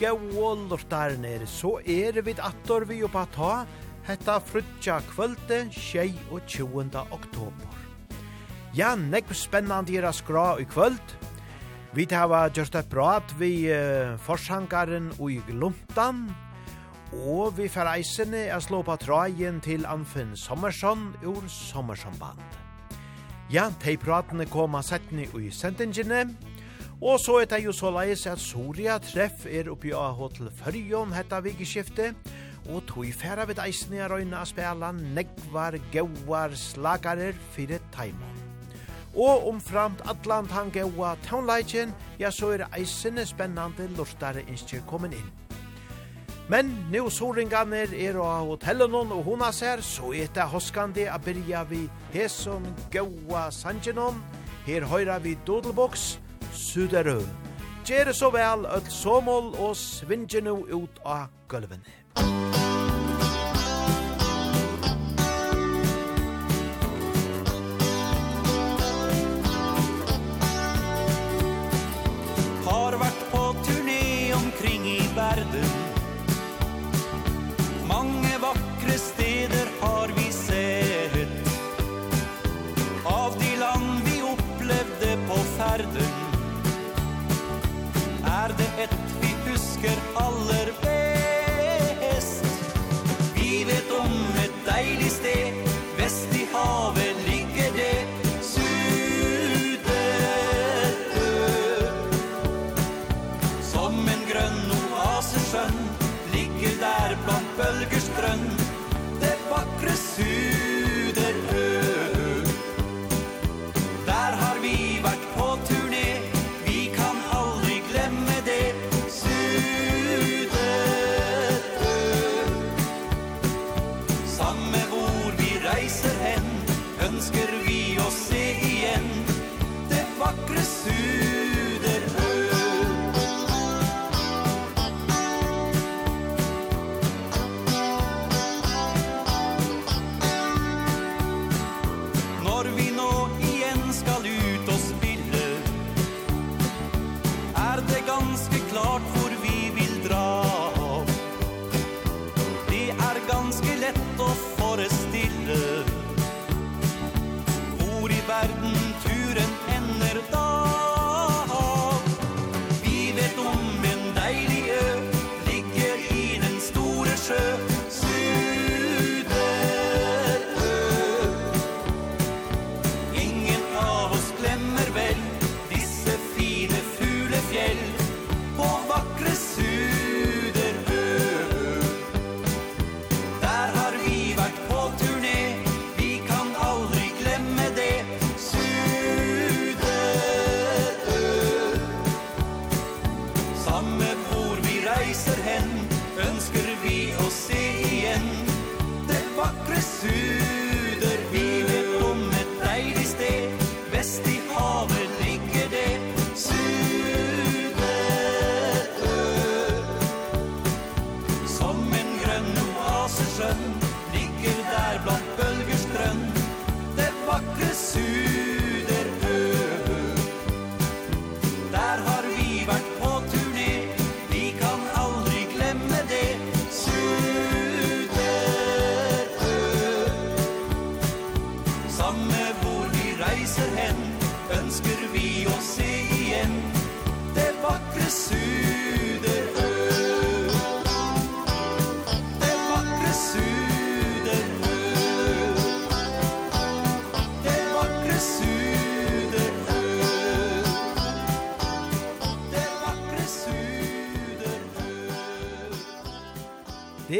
gode lortar nere, så er vi attor vi oppa ta hetta frutja kvölde 20. oktober. Ja, nekv spennande er skra i kvöld. Vi hava gjort et prat vi uh, forsangaren og i glumtan, og vi fer eisene er slå på trajen til Anfinn Sommersson ur Sommersson band. Ja, tei pratene koma settene i sendingene, Og så er det jo så leis at Soria treff er oppi av Hotel Førjon hetta vikeskiftet, og tog færa vid eisne er røyna spela negvar, gauar, slagarer fyrir taimon. Og omframt atlant han gaua taunleitjen, ja så er eisne spennande lortare innskjer kommen inn. Men nu soringaner er av hotellen og hon ser, så er det hoskande a byrja vi hesom gaua sanjenon, her høyra vi dodelboks, Suderø. Gjere så vel, øll somol og svinge nu ut av gulvene. tycker aller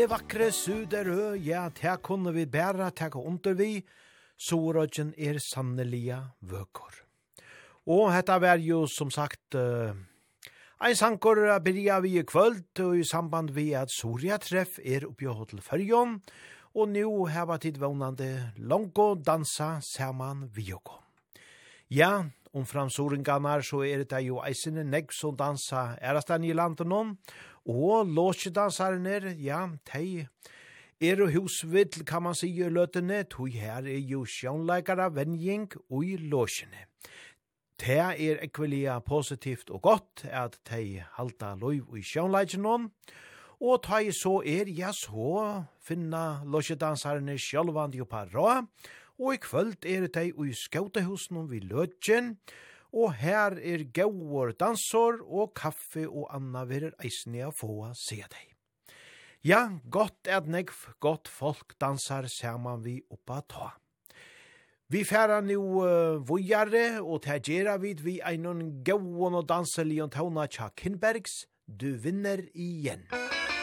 det vakre Suderø, ja, det kunne vi bæra, det kunne under vi. Sorøkken er sannelia vøkor. Og dette var jo som sagt uh, ein sankor byrja vi i kvöld og i samband vi at Soria treff er oppi til Førjon og nu heva tid vånande langko dansa saman vi og Ja, om framsoringarna så er det jo eisene negg som dansa erastan i landet någon. Og låsjedansarene, ja, tei er og husvill kan man si i løtene, tog her er jo sjånleikere venjing og i låsjene. Det er ekvelia positivt og godt at de halda lov i sjånleikene og ta i så er, ja, så finna låsjedansarene sjølvand jo på råd, og i kvöld er det i skautahusen vi løtjen, og her er gauar dansor og kaffe og anna verer eisne a få se deg. Ja, godt er negv, godt folk dansar saman vi oppa ta. Vi færa nu uh, vujare, og ta gjerra vid vi einon gauan og danselion tauna tja Kinbergs, du vinner igjen. Musik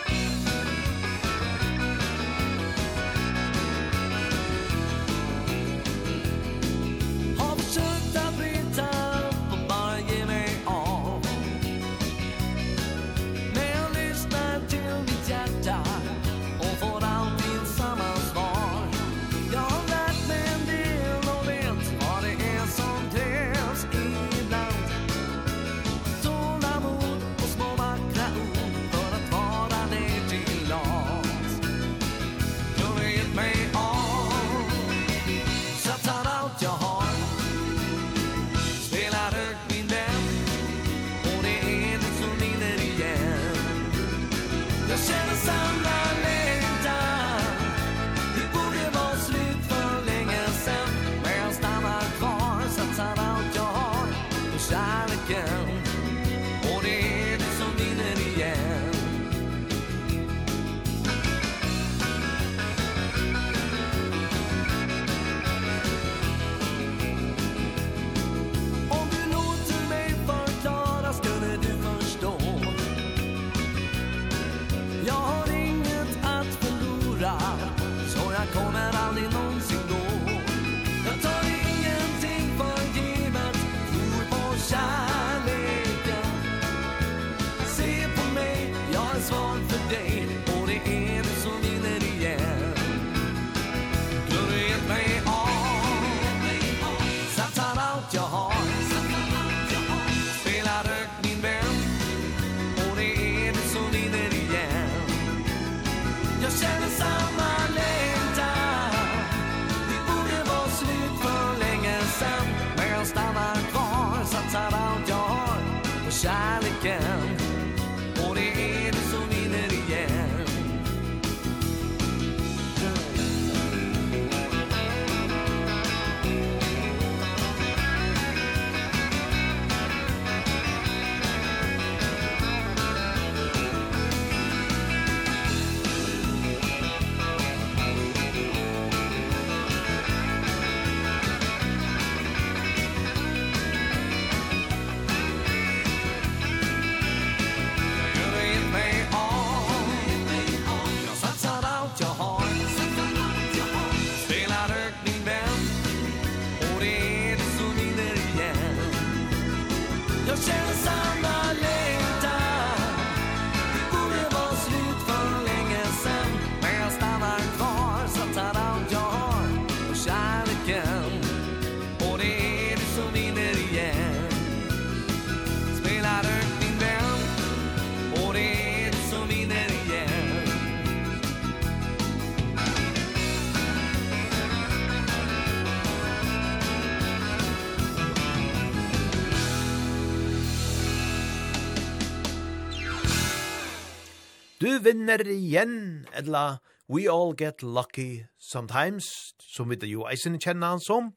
Du vinner igjen, edla, we all get lucky sometimes, som vi det jo eisen kjenner han som.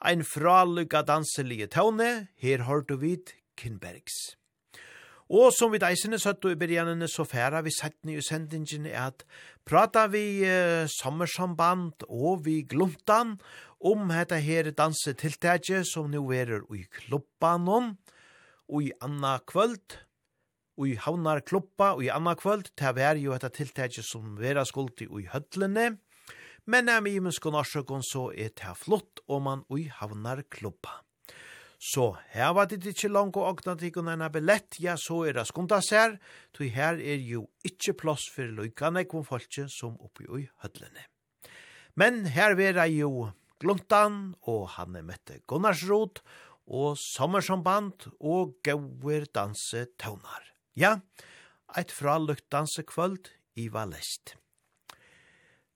Ein fralukka danselige tåne, her har du vid Kinbergs. Og som vi deisene søtt og i begynnene så færa vi settene i sendingen er at prata vi eh, sommersamband og vi glumtan om dette her dansetiltaket som nu er i klubbanon og i anna kvöld i havnar kloppa og i anna kvöld, det var jo etta tiltætje som vera skuldi og i hødlene, men er med imensk og norsøkon så er det flott om man i havnar kloppa. Så her var det ikke langt og åkna tikkun enn billett, ja, så er det skunda sær, tog her er jo ikkje plass for løykane kvom folke som oppi i hødlene. Men her vera jo Gluntan og Hanne Mette Gunnarsrot, og Sommersamband og Gauer Danse Tøvnar. Ja, eit fralukt dansekvöld i Valest.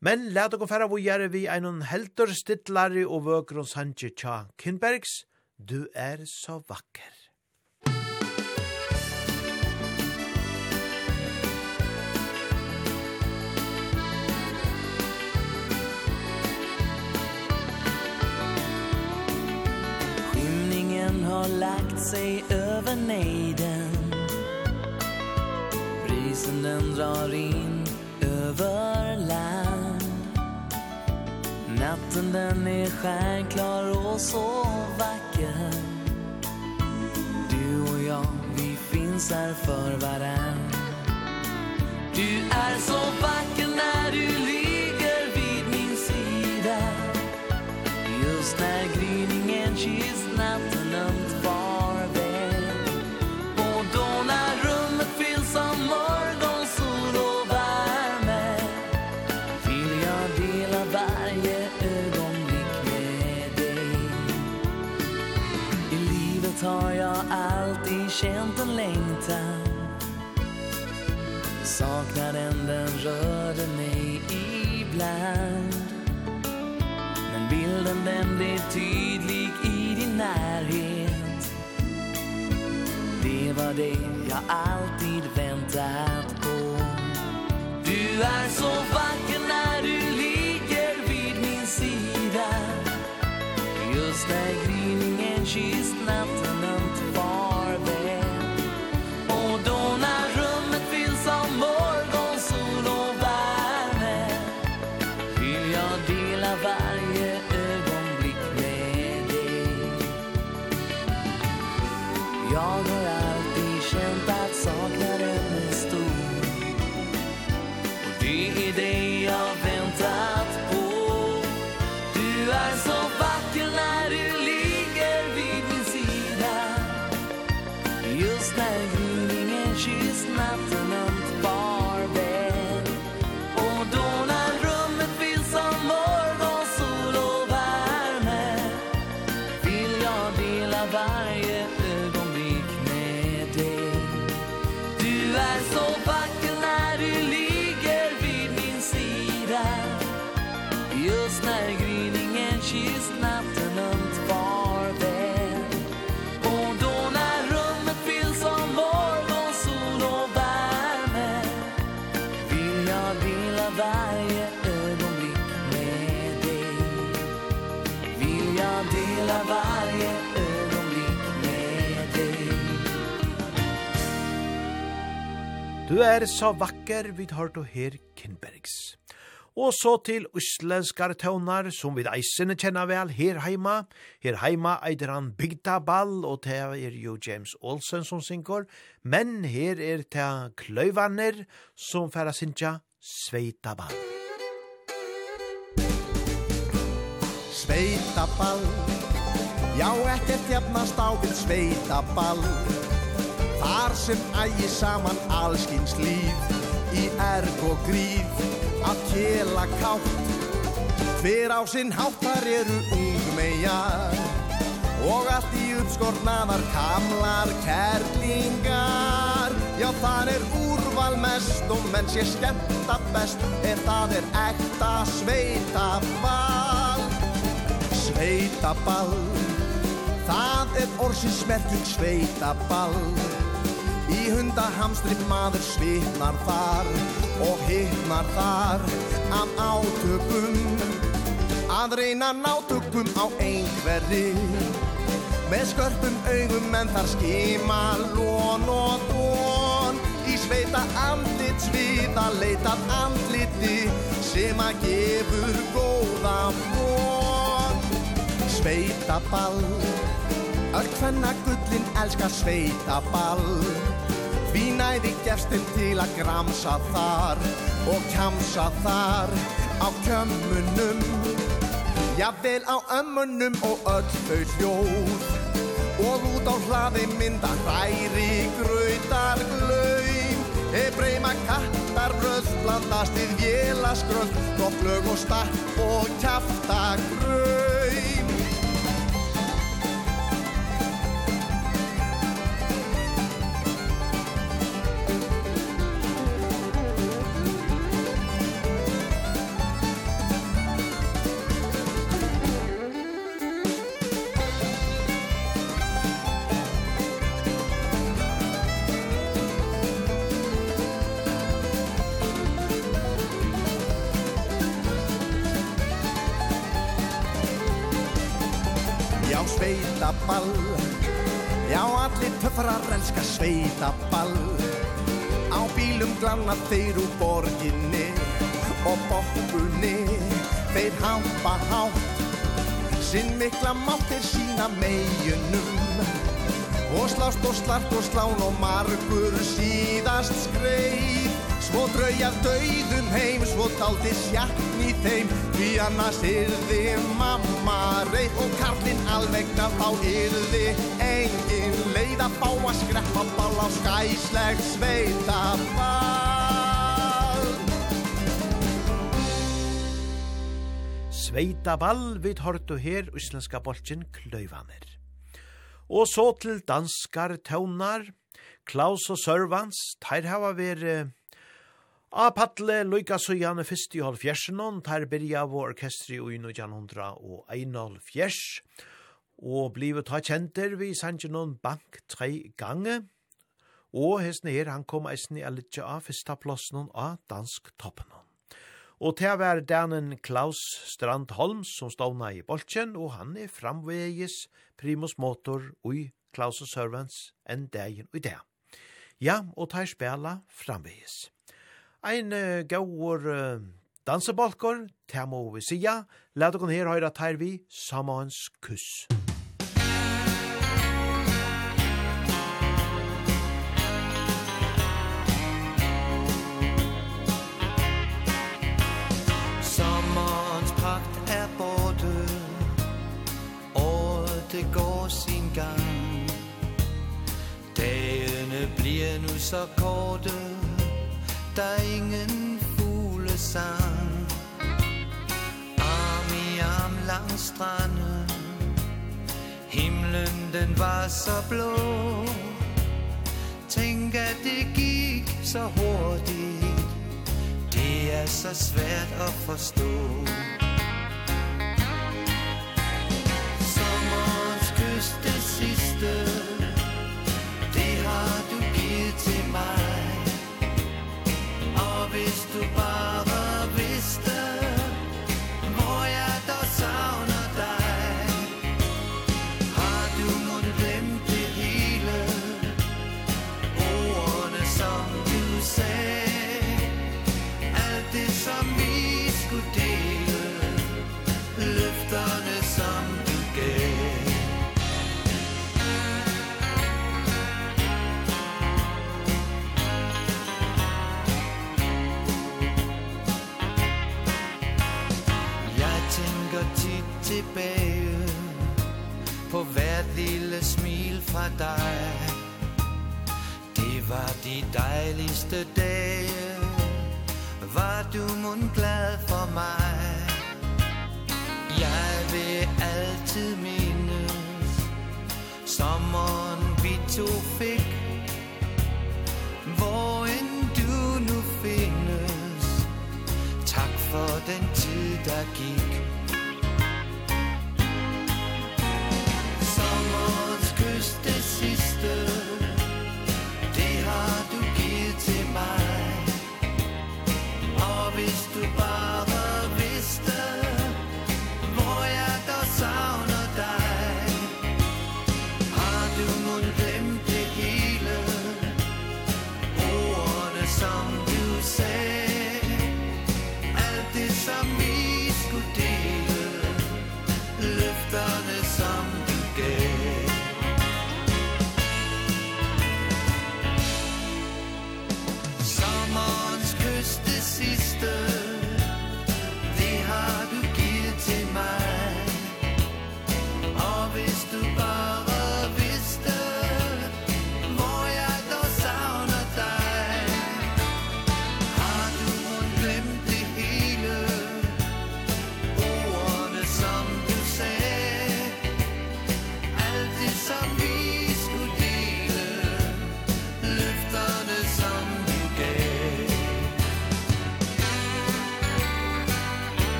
Men let dere færa hvor gjerne vi einon helter, stittlare og vøkrons hansje tja Kinbergs, du er så vakker. Skymningen har lagt sig över nejden Isen den drar in över land. Natten den är stjärnklar och så vacker. Du och jag, vi finns här för varann. Du är så vacker. känt en längtan. Saknaden den rörde mig ibland. Men bilden den blev tydlig i din närhet. Det var det jag alltid väntat på. Du är så vacker. Du er så vakker, vi tar du her Kinbergs. Og så til uslenskare tøvnar, som vi eisene kjenner vel her heima. Her heima eider han Bygda Ball, og det er jo James Olsen som synger. Men her er det Kløyvanner, som færa synger Sveita Ball. Sveita Ball, ja, etter tjepna stavet Sveita Ball. Þar sem ægi saman allskins líf Í erg og gríf Að kjela kátt. Hver á sinn háttar eru ungmejar Og allt í uppskornaðar kamlar kerlingar. Já þar er úrval mest Og menn sé skemmta best En það er ekta sveitaball. Sveitaball Það er orsinsmerking sveitaball. Í hundahamstri maður svitnar þar og hittnar þar af átökum. Að reyna nátökum á einhverri með skörpum augum en þar skima lón og dón í sveita andlit svita leitað andliti sem að gefur góða von. Sveita ball Öll hvenna gullin elskar sveita ball. Vi næði gestin til að gramsa þar Og kjamsa þar á kjömmunum Ja, vel á ömmunum og öll þau hljóð. Og út á hlaði mynda hræri gröytar glöym. Hebreima kattar röð blandast við vélaskröð Gott lög og starf og kjafta gröym feita ball. Á bílum glanna þeir úr borginni og boppunni Þeir hampa hátt. Sinn mikla máttir sína meginum. Og slást og slart og slán og margur síðast skreið. Svo drauja döiðum heim, svo taldi sjattn í þeim. Því annars yrði mamma reið og karlinn alvegna þá yrði engin Þeirra fá að skreppa bál á skæslegt Sveita ball við hortu her íslenska bolkin klöyvanir. Og så til danskar tøvnar, Klaus og Sørvans, teir hava veri A patle loika så gjerne fyrst i halv fjersenon, ter byrja vår orkestri ui inu hundra og einal fjers, og og blivet ta kjenter vi sannsyn noen bank tre gange, og hesten her han kom eisen i elitje av fyrsta plåsen av dansk toppen. Og til å være danen Klaus Strandholm som ståna i bolchen, og han er framvegis primus motor ui Klaus og Servants enn dagen ui det. Ja, og tar spela framvegis. Ein uh, gaur uh, dansebalkor, temo vi sia, let kon her høyra tar vi samans kuss. bluesakkorder Der er ingen fuglesang. Arm i arm langs stranden. Himlen den var så blå. Tænk at det gik så hurtigt. Det er så svært at forstå. Sommerens kys det sidste. fra dig. Det var de dejligste dage. Var du mund glad for mig? Jeg vil altid mindes Sommeren vi to fik. Hvor end du nu findes. Tak for den tid der gik. lyst det sidste Det har du givet til mig. Og hvis du bare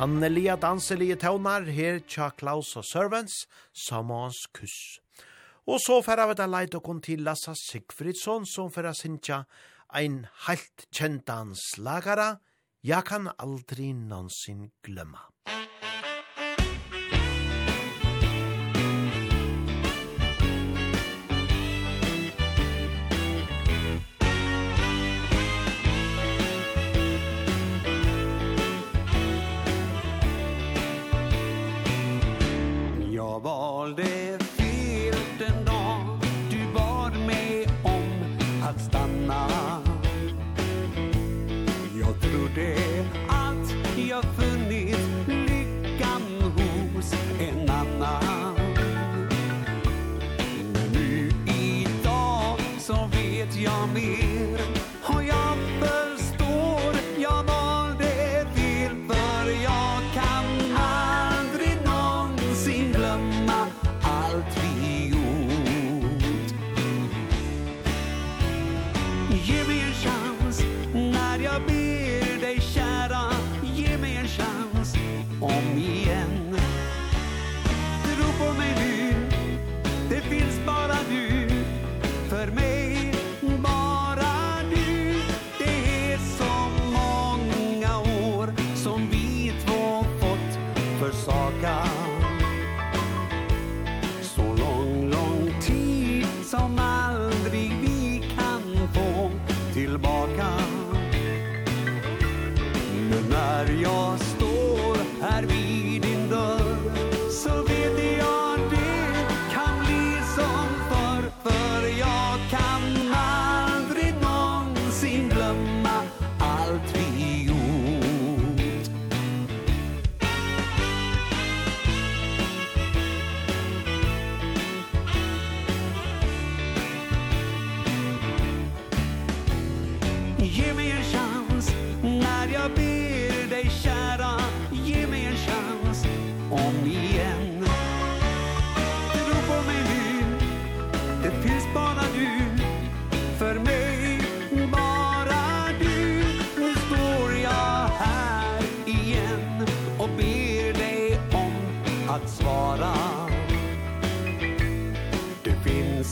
sannelige danselige tøvnar her tja Klaus og Servants, Samans kuss. Og så færa vi da leit okon til Lassa Sigfridsson som færa sintja ein heilt kjentan slagara, jeg kan aldri nånsin glømma. Jag valde fel den dag du bad mig om att stanna? Jag trodde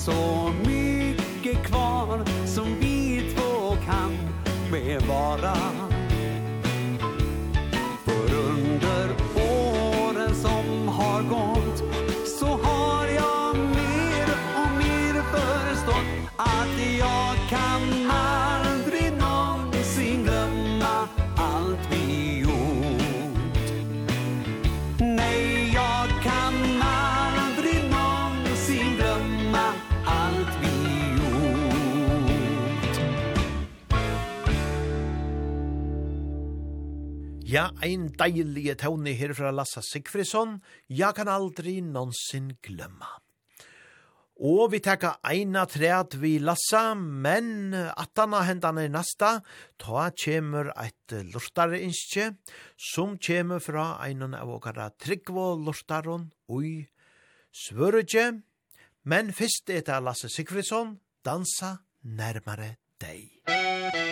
så mycket kvar som vi två kan med var Ja, ein deilige tone her fra Lassa Sigfridsson, ja kan aldri nonsin glømma. Og vi tekka eina træt vi Lassa, men attana hendan er nasta, ta kjemur eit lortare innskje, som kjemur fra einan av okara tryggvo lortaron ui svørutje, men fyrst etter Lasse Sigfridsson, dansa nærmare deg. Musikk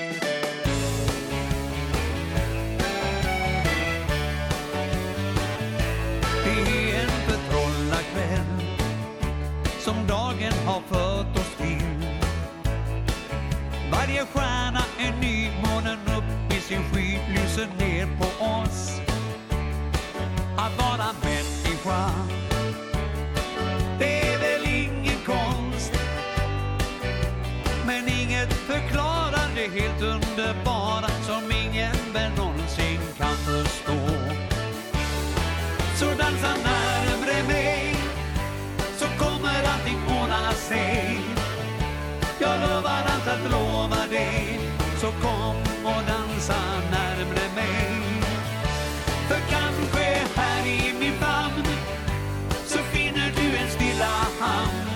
fött oss till Varje stjärna är ny, månen upp i sin sky lyser ner på oss. Att vara människa Det är väl ingen konst. Men inget förklarar det helt underbara. kom och dansa närmre mig. För kanske här i min famn Så finner du en stilla hamn.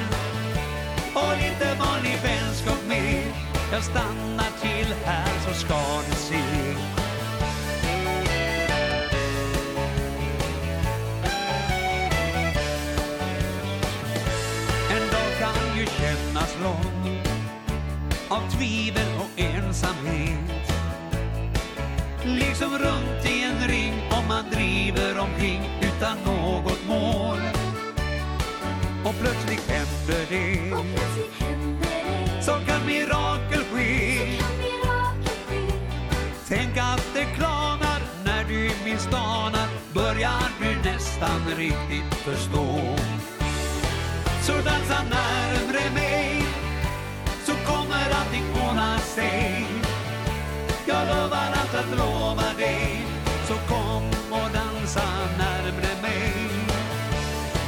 Och lite vanlig vänskap med Jag stannar till här så ska du se. En dag kan ju kännas lång Av tvivel ensamhet. Liksom runt i en ring om man driver omkring utan något mål. Och plötsligt händer det Och plötsligt händer det. Som kan mirakel ske. Som Tänk att det klarnar när du minst anar Börjar du nästan riktigt förstå. Så dansa närmre mig Så kommer allting ordna sig att lova dig Så kom och dansa närmre mig.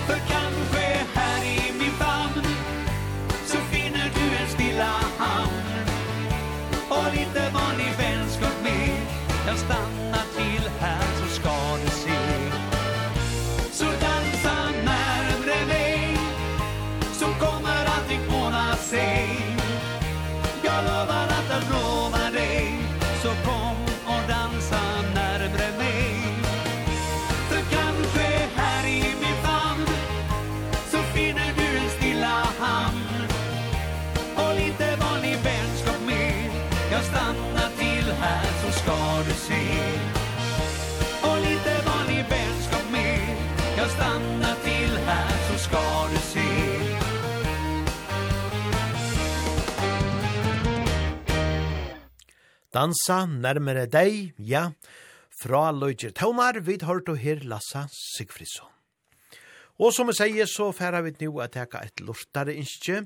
För kanske här i min famn Så finner du en stilla hamn. Och lite vanlig vänskap med Jag stannar Dansa nærmere deg, ja, fra Løyger Taumar, vi tar hørt her Lassa Sigfridsson. Og som jeg sier, så færa vi nå at jeg har et lortare innskje,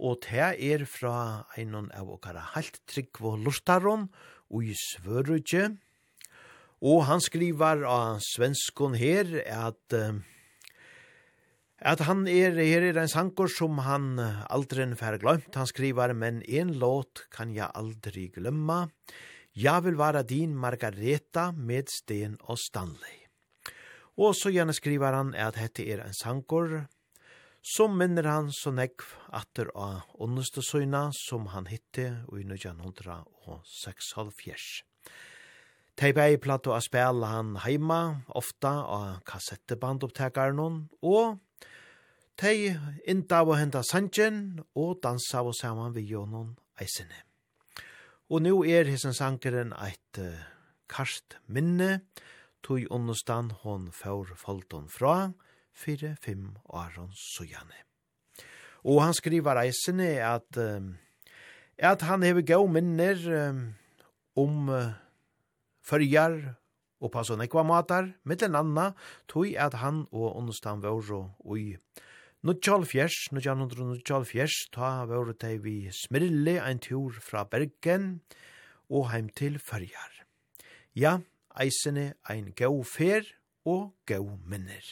og det er fra einon av okkara halt trygg og lortaron, og i svørrugje. Og han skriver av svenskon her at... Uh, At han er, her er en sankor som han aldri fær glömt. Han skriver, men en låt kan jeg aldri glömma. Jeg vil være din Margareta med Sten og Stanley. Og så gjerne skriver han at dette er en sankor, så minner han så nekv atter av ondeste søgna som han hitte i 1906. Teibei plato a spela han heima, ofta av kassettebandopptekaren, og Tei inda av henta sanjen og dansa av saman vi jonon eisene. Og nu er hisen sankeren eit uh, karst minne, tog understand hon får folton fra, fire, fem åren sujane. Og han skriver eisene at, um, at han hever gau minner um, om uh, fyrjar og passon ekva matar, mittlen anna, tog at han og understand vore og i Nuttjálfjers, nuttjálfjers, ta vore teg vi smirli ein tur fra Bergen og heim til Førjar. Ja, eisene ein gau fer og gau minner.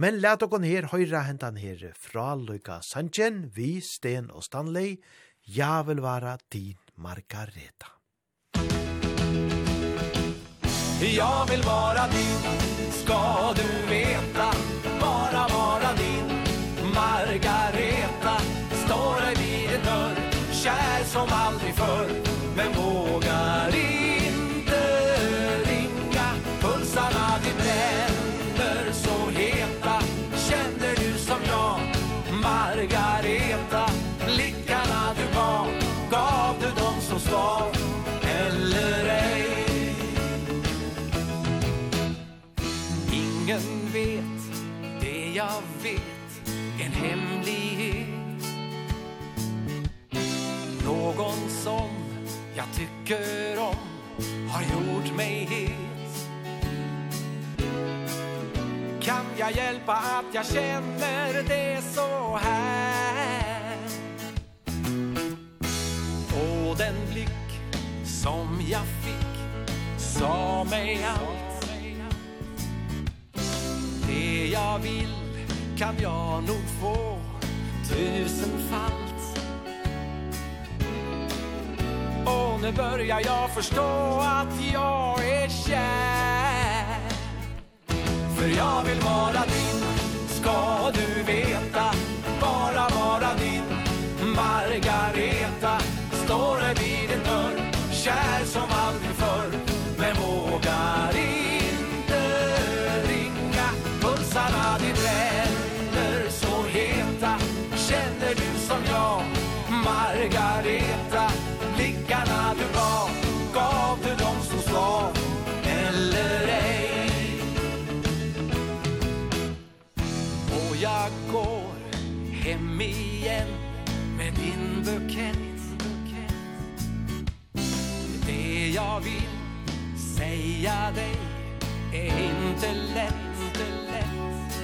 Men let okon her høyra hentan her fra Luka Sanchen, vi, Sten og Stanley, ja vil vara din Margareta. Jag vill vara din, ska du veta kär som aldrig förr Men vågar inte ringa. Pulsarna de bränner så heta Känner du som jag? Margareta Blickarna du gav Gav du dem som svar Eller ej? Ingen vet det jag vet någon som jag tycker om har gjort mig het. Kan jag hjälpa att jag känner det så här? Och den blick som jag fick sa mig allt. Det jag vill kan jag nog få tusenfalt Och nu börjar jag förstå att jag är kär. För jag vill vara din, ska du veta. Bara vara din, Margareta. Står vid din dörr, kär som välja dig är inte lätt, inte lätt.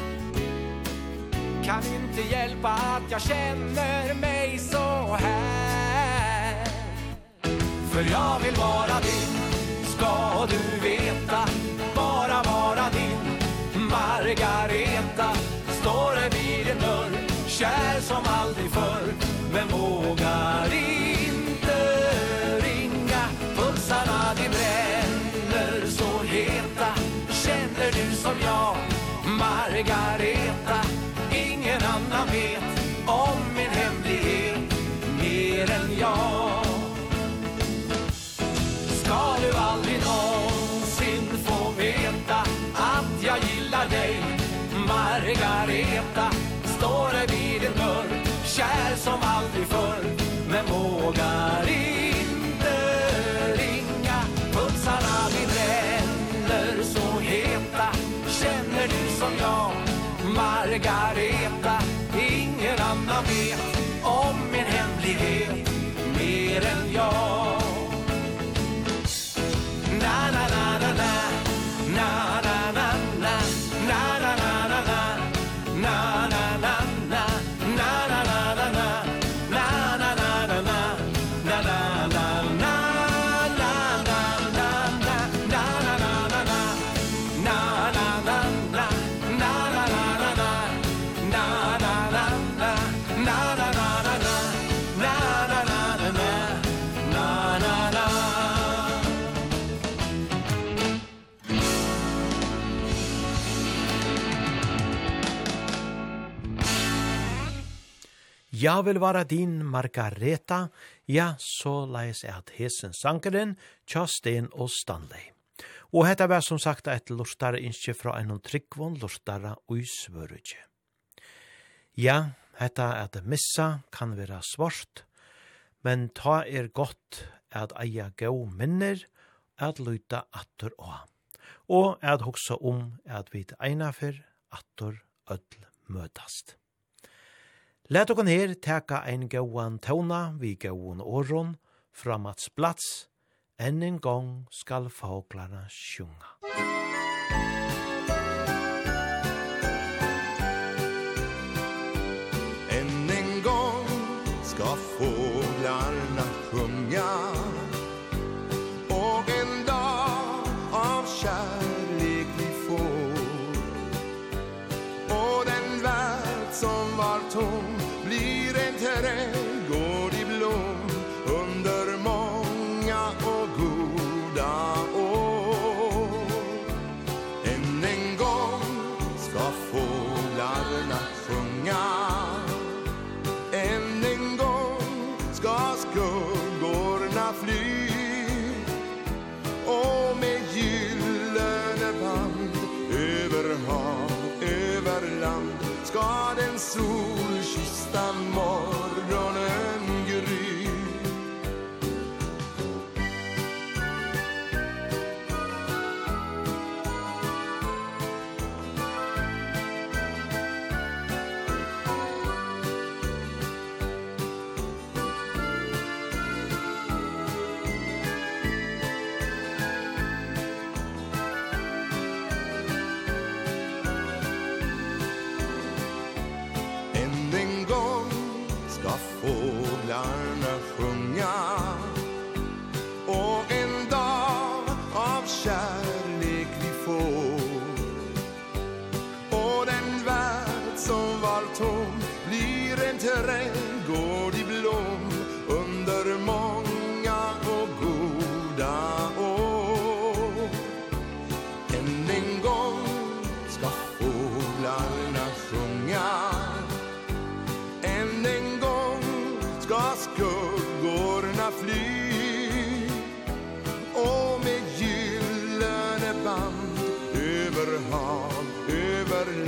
Kan inte hjälpa att jag känner mig så här. För jag vill vara din, ska du veta. Bara vara din, Margareta. Står det vid din dörr, kär som aldrig förr. Men vågar inte Ja vil vara din Margareta, ja, så leis at hesen sankeren, Tjastin og Stanley. Og hetta var som sagt eit lortare innskje fra en om tryggvån lortare ui svørutje. Ja, hetta at missa kan vera svart, men ta er godt at eia gau minner, at luta attur og og at hugsa om at vit einafer attur öll møtast. Let okon her teka ein gauan tona vi gauan åron, framats plats, enn en gong skal fåglarna sjunga. Musik Jesus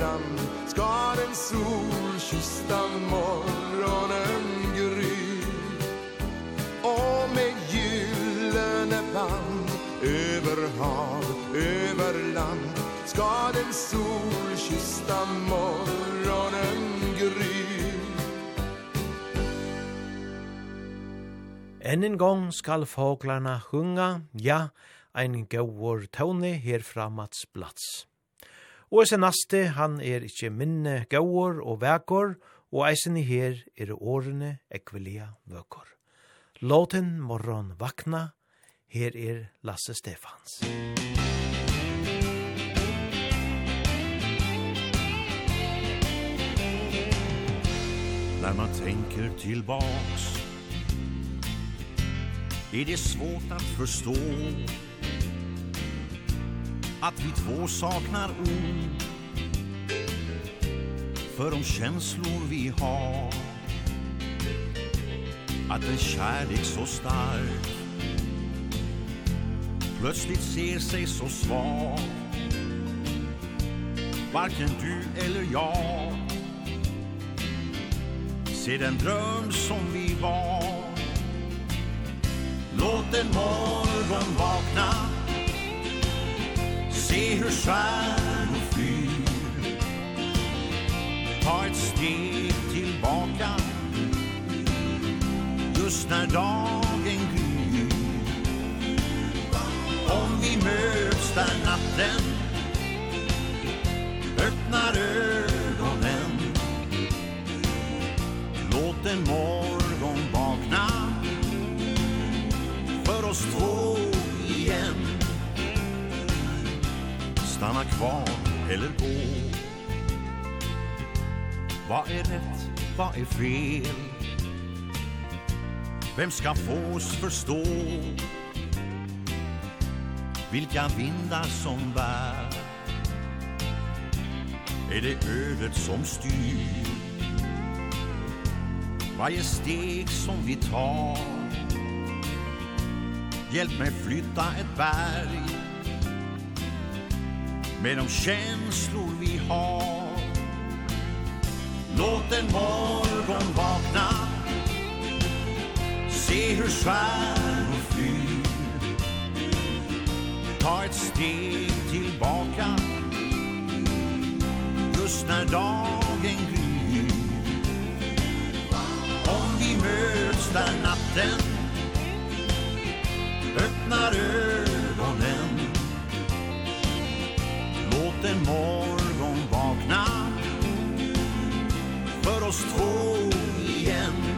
fyran Skar en sol kysta morgonen gry Och med gyllene band Över hav, över land Ska den sol kysta morgonen gry Än en gång skall fåglarna sjunga, ja, en gåvor tåne Mats plats. Og eisen naste, han er ikkje minne gaur og vekor, og eisen i her er årene ekvelia vøkor. Låten morgon vakna, her er Lasse Stefans. När man tänker tillbaks Är det svårt att förstå att vi två saknar ord. För de känslor vi har. Att en kärlek så stark Plötsligt ser sig så svag. Varken du eller jag Ser den dröm som vi var. Låt en morgon vakna se hur stjärnor flyr Ta ett steg tillbaka Just när dagen gryr. Om vi möts där natten. Öppnar ögonen Låt en morgon vakna För oss två stanna kvar eller gå Vad är rätt, vad är fel? Vem ska få oss förstå? Vilka vindar som bär Är det ödet som styr? Varje steg som vi tar Hjälp mig flytta ett berg med de känslor vi har. Låt en morgon vakna. Se hur svärmor flyr Ta ett steg tillbaka. Just när dagen gryr. Om vi möts där natten. Öppnar ögonen en morgon vakna För oss två igen.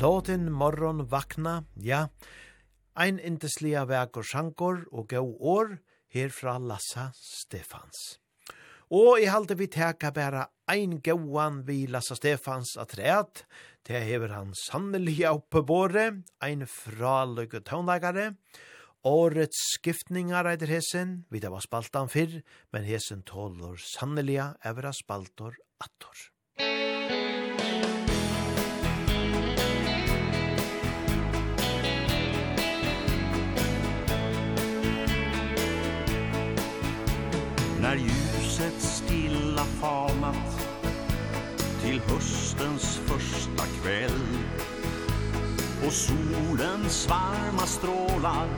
Låten morgon vakna, ja, ein indeslia verk og sjankor og gau år, herfra Lassa Stefans. Og i halte vi teka bæra ein gauan vi Lassa Stefans atreat, te hever han sannelig oppe båre, ein fraløyke tånleikare, Årets skiftningar eider hesen, vi det var spaltan fyrr, men hesen tålor sannelig evra spaltor attor. Musik när ljuset stilla falnat till höstens första kväll. Och solens varma strålar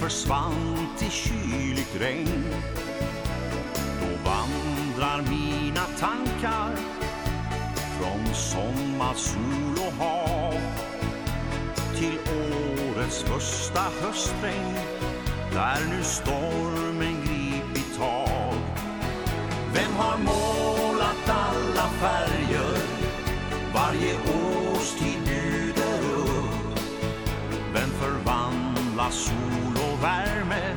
försvann till kyligt regn. Då vandrar mina tankar från sommarsol och hav till årets första höstregn. Där nu stormen Vem har målat alla färger? Varje årstid bjuder upp. Vem förvandlar sol och värme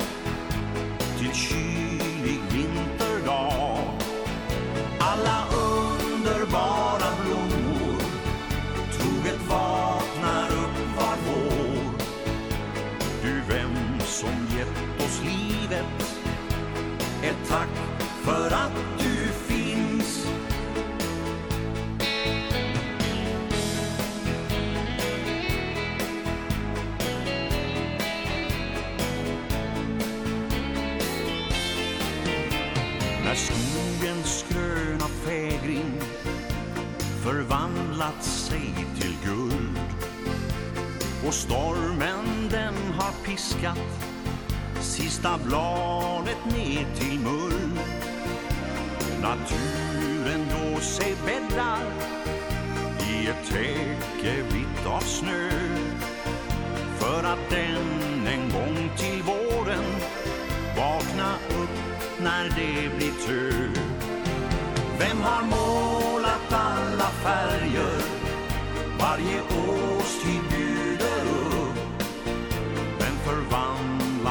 Till kyl Och stormen den har piskat. Sista bladet ner till mull. Naturen då sig bäddar I ett täcke vitt av snö. För att den en gång till våren Vakna upp när det blir tur. Vem har målat alla färger? Varje årstid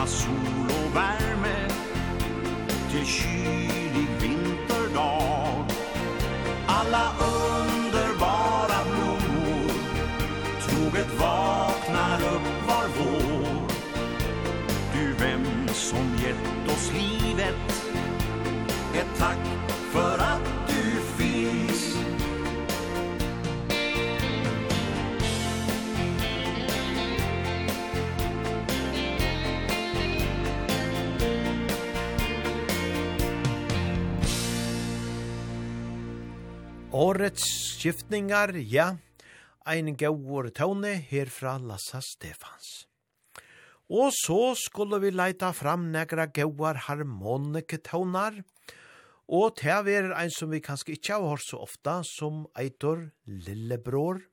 Samma sol och värme Till kylig vinterdag. Alla underbara blommor Troget vaknar upp var vår. Du vem som gett oss livet Ett tack Årets skiftningar, ja, ein gauur tåne herfra Lassa Stefans. Og så skulle vi leita fram negra gauar harmonike tånar, og det er ein som vi kanskje ikkje har hørt så ofta, som eitor Lillebror,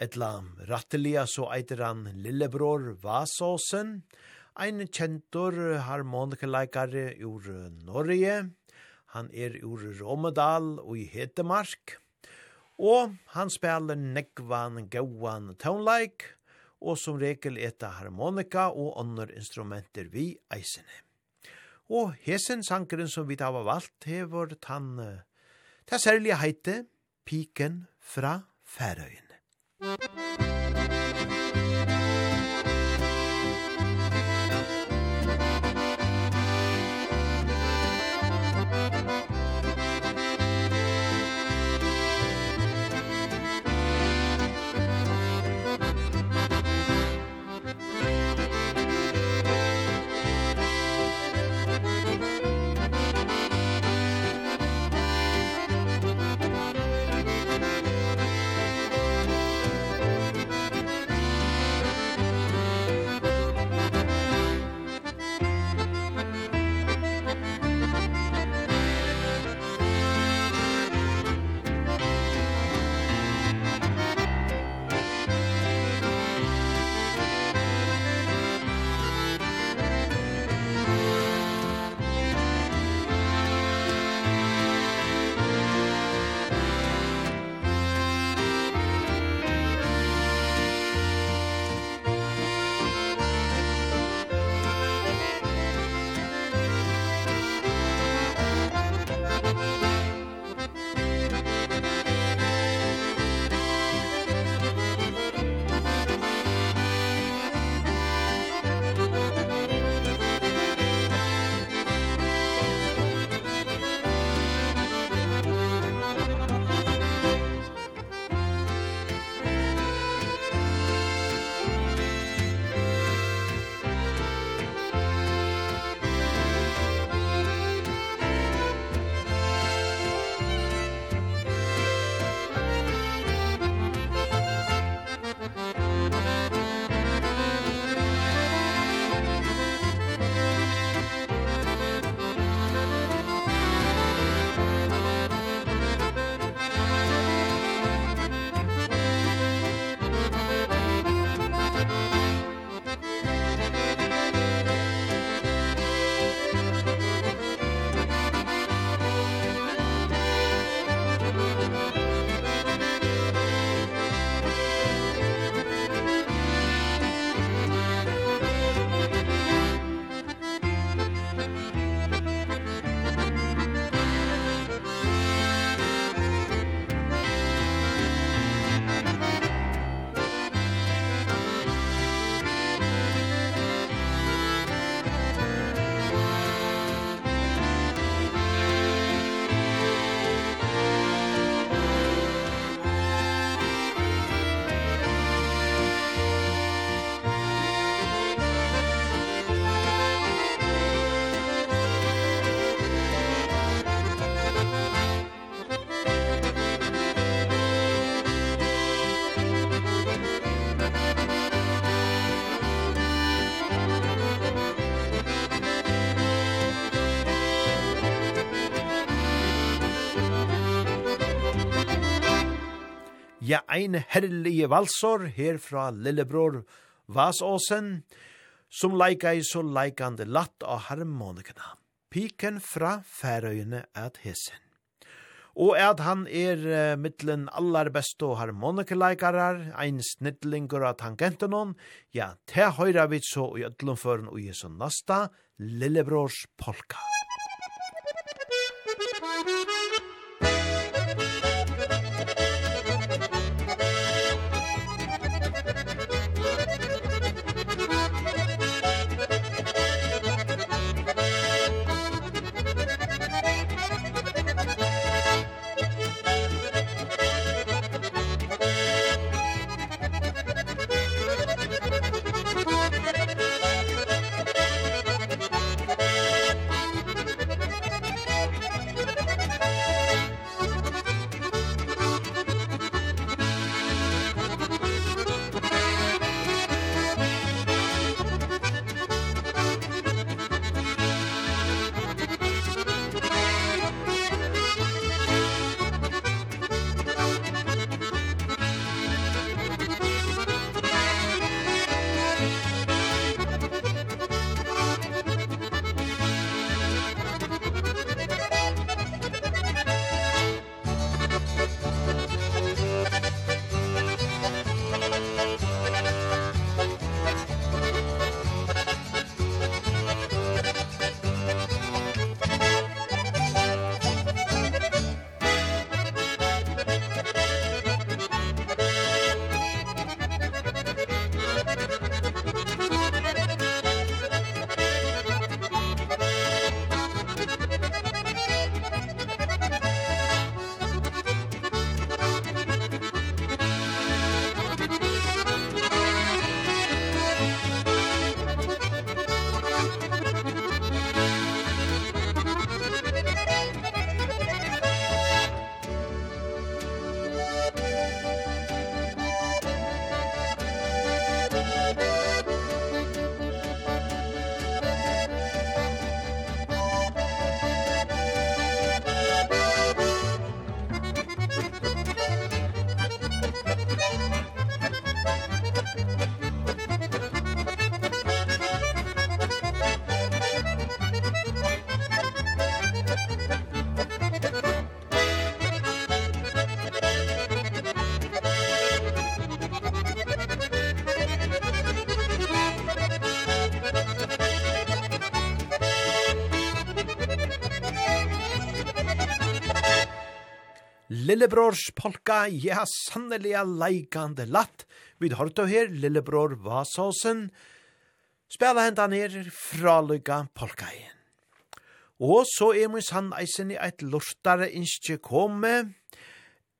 etla rattelia så eitor han Lillebror Vasåsen, ein kjentor harmonike leikare ur Norge, Han er ur Romedal og i Hetemark. Og han spiller nekvan gauan Townlike, og som regel eta harmonika og andre instrumenter vi eisene. Og hesen sankeren som vi da var valgt, hever tann ta særlig heite Piken fra Færøyene. Musikk ein herlige valsor her fra lillebror Vasåsen, som leika i så leikande latt av harmonikana. Piken fra færøyene at hesen. Og at han er uh, mittlen allar beste harmonikaleikarar, ein snittlingur av tangentenon, ja, te høyra vi så i ødlomføren og Jesu nasta, lillebrors polka. Lillebrors polka. Lillebrors polka, ja, sanneliga leikande latt. Vi hørte her, Lillebror Vasåsen, spela hentan her lykka polka igjen. Og så er min sann eisen i eit lortare innskje komme,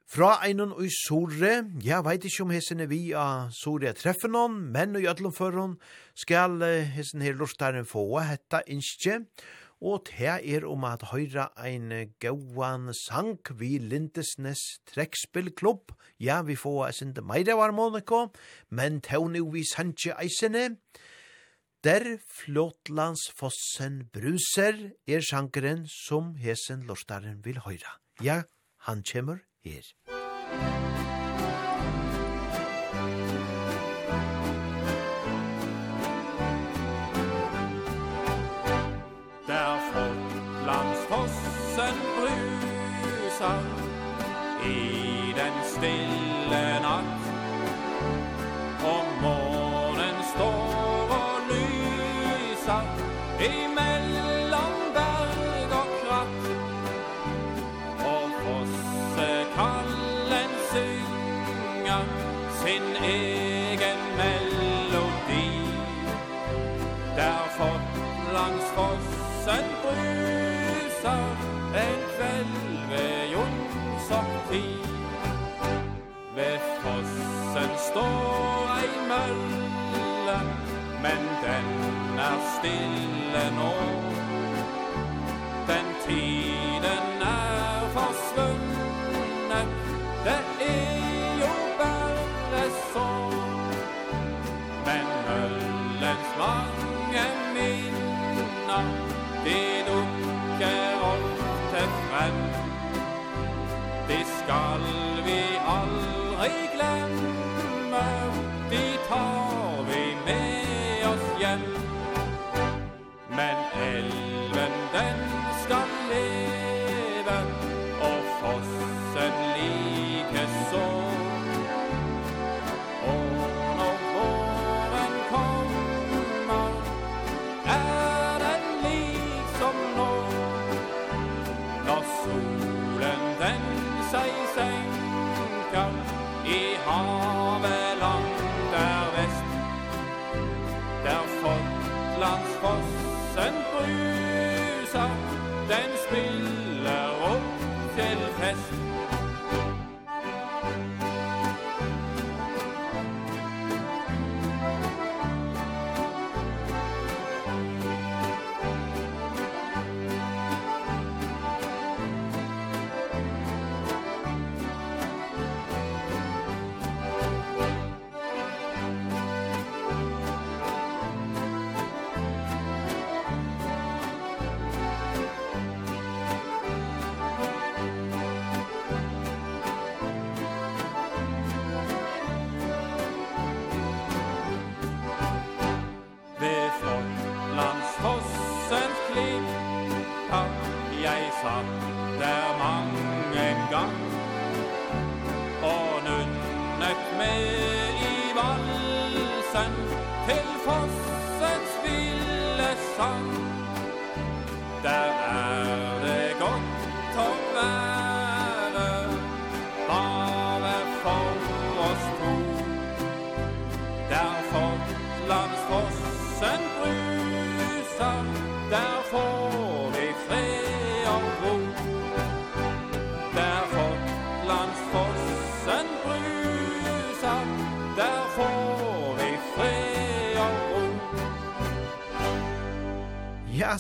Fra einon og Sore, jeg veit ikkje om hessen er vi av Sore treffer noen, men og i ødlom for hon skal hessen her lortaren få hetta innskje, og det er om at høyra ein gauan sang vi Lindesnes trekspillklubb. Ja, vi får eis inte meira var Monaco, men tåne vi sanje eisene. Der flotlandsfossen bruser er sjankeren som hesen lortaren vil høyra. Ja, han kjemur her. sang. I den stille natt känna stille nå Den tiden er forsvunne Det er jo bare så. Men øllens mange minner De dukker ofte frem. De skal vi aldri glemme.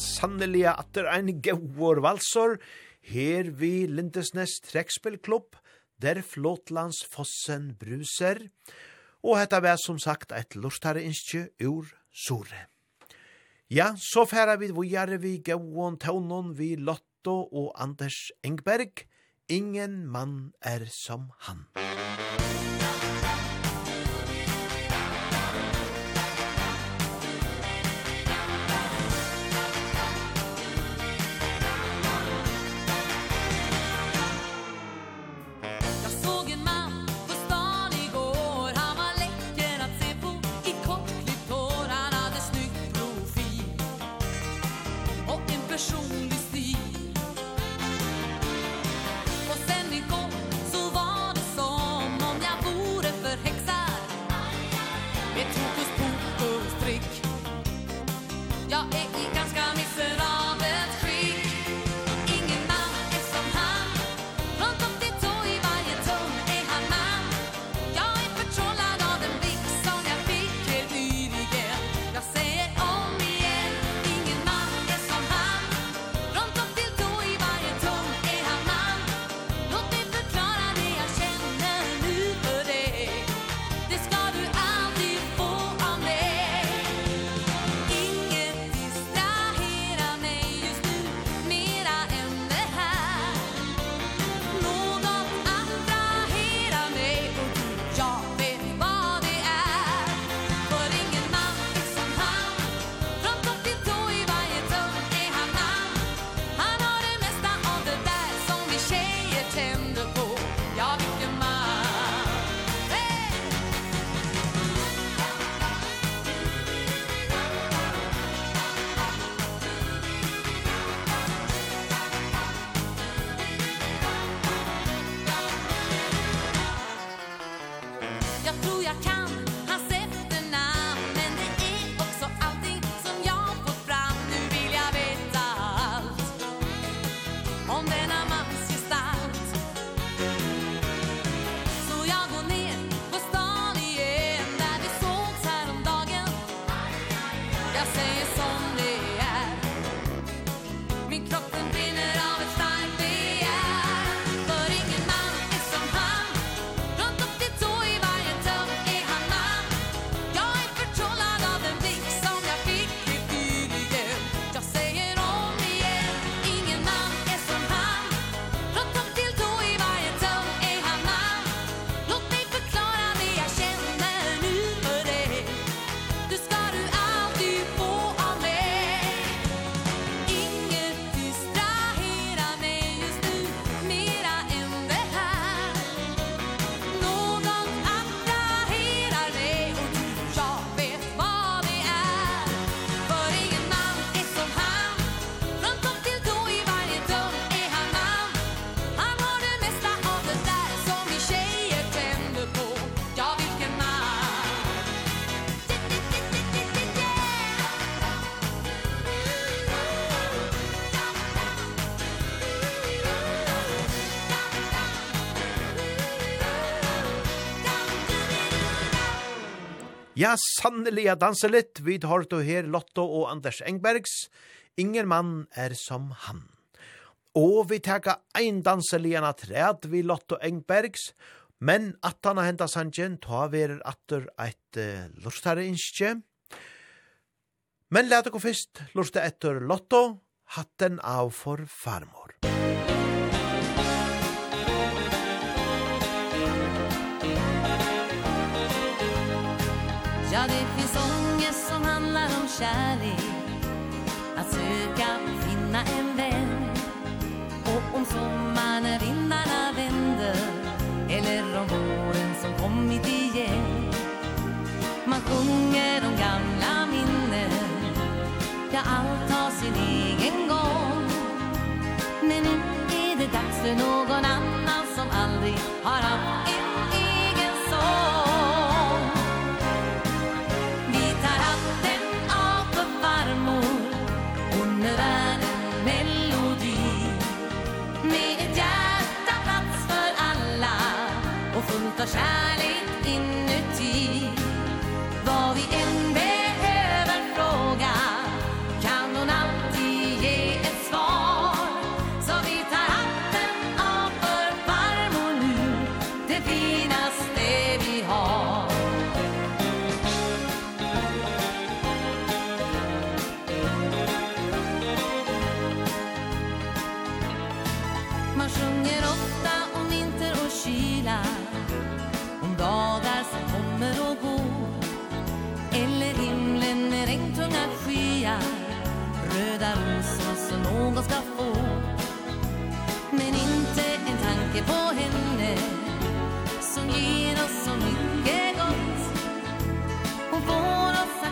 sannelig atter ein gaur valsor, her vi Lindesnes trekspillklubb, der Flåtlands fossen bruser, og hetta var som sagt eit lortare innskje ur sore. Ja, så færa vi vujare vi gauon taunon vi Lotto og Anders Engberg, ingen mann er som han. Musik Ja, sannelig jeg danser litt. Vi tar to her Lotto og Anders Engbergs. Ingen mann er som han. Og vi tar ein danselig en ræd vi Lotto Engbergs, men at han har hentet sannsjen, tar vi verer atter et uh, lortare innskje. Men let dere først lorte etter Lotto, hatten av for farmor. Ja, det finns ångest som handlar om kärlek. Att söka, finna en vän. Och om sommaren när vindarna vänder Eller om våren som kommit igen. Man sjunger om gamla minnen. Ja, allt har sin egen gång. Men nu är det dags för någon annan Som aldrig har haft en kärlek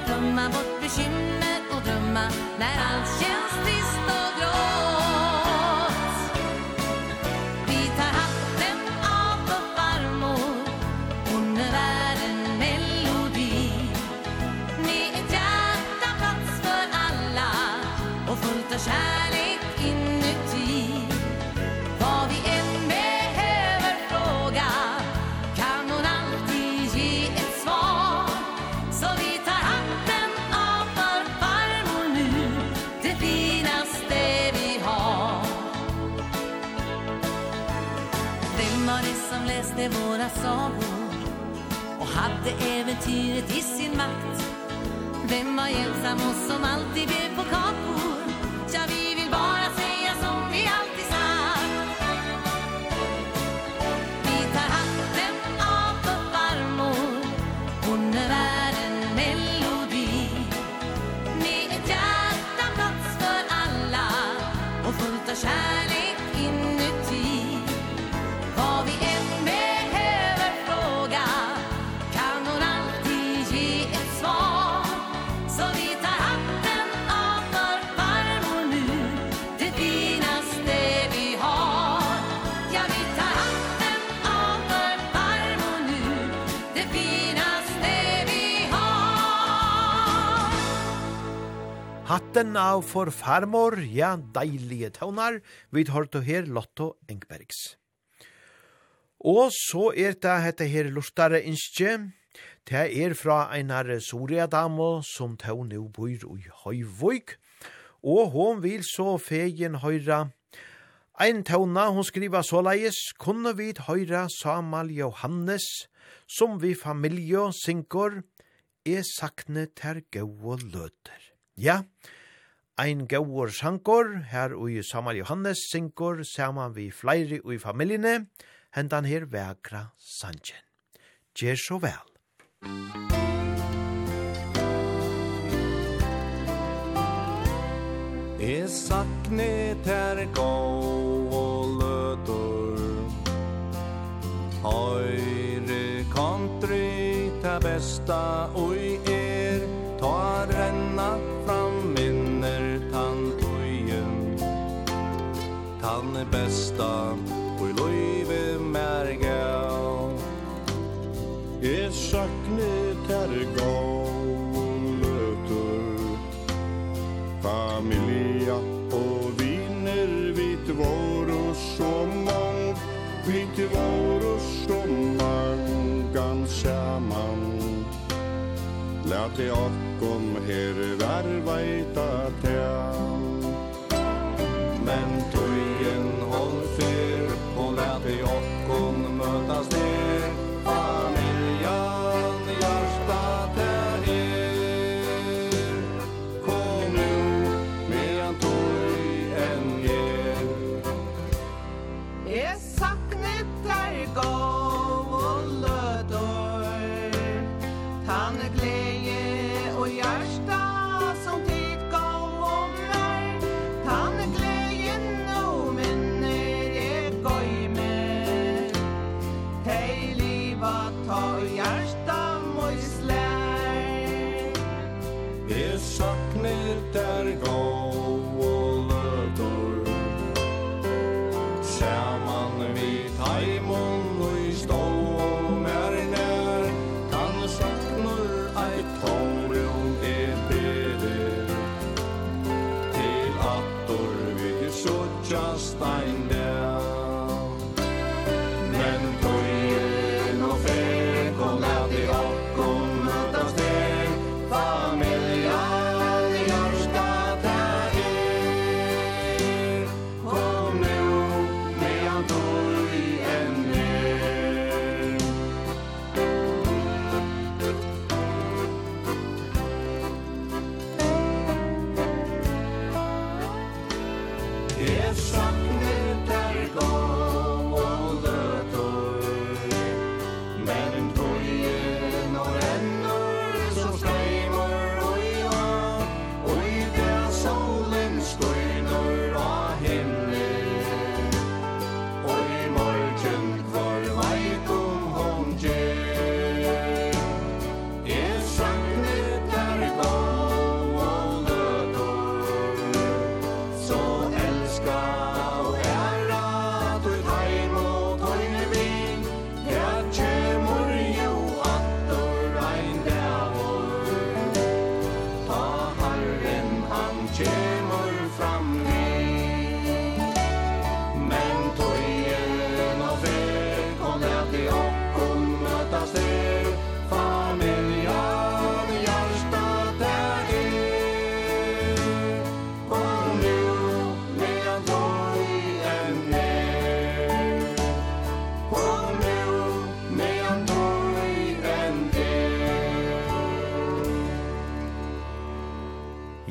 Glömma bort bekymmer och drömma. När allt känns trist och martyret i sin makt Vem var ensam och som alltid blev på kakor Ja, vi Hatten av for farmor, ja, deilige tøvnar, vi hørte her Lotto Engbergs. Og så er det hette her lortare innskje, det er fra einar Soria Damo som tøv nå bor i Høyvøyk, og hon vil så fegen høyra Ein tøvna, hon skriva så leies, kunne vi høyra Samal Johannes, som vi familie synkor, er sakne ter gau og løter. Ja, ein gauur sankor, her ui Samal Johannes synkor, saman vi fleiri ui familjene, hendan her vekra sanjen. Gjer så vel. Jeg sakne ter gau og løtur Høyre country ta besta og til okkom her verveita til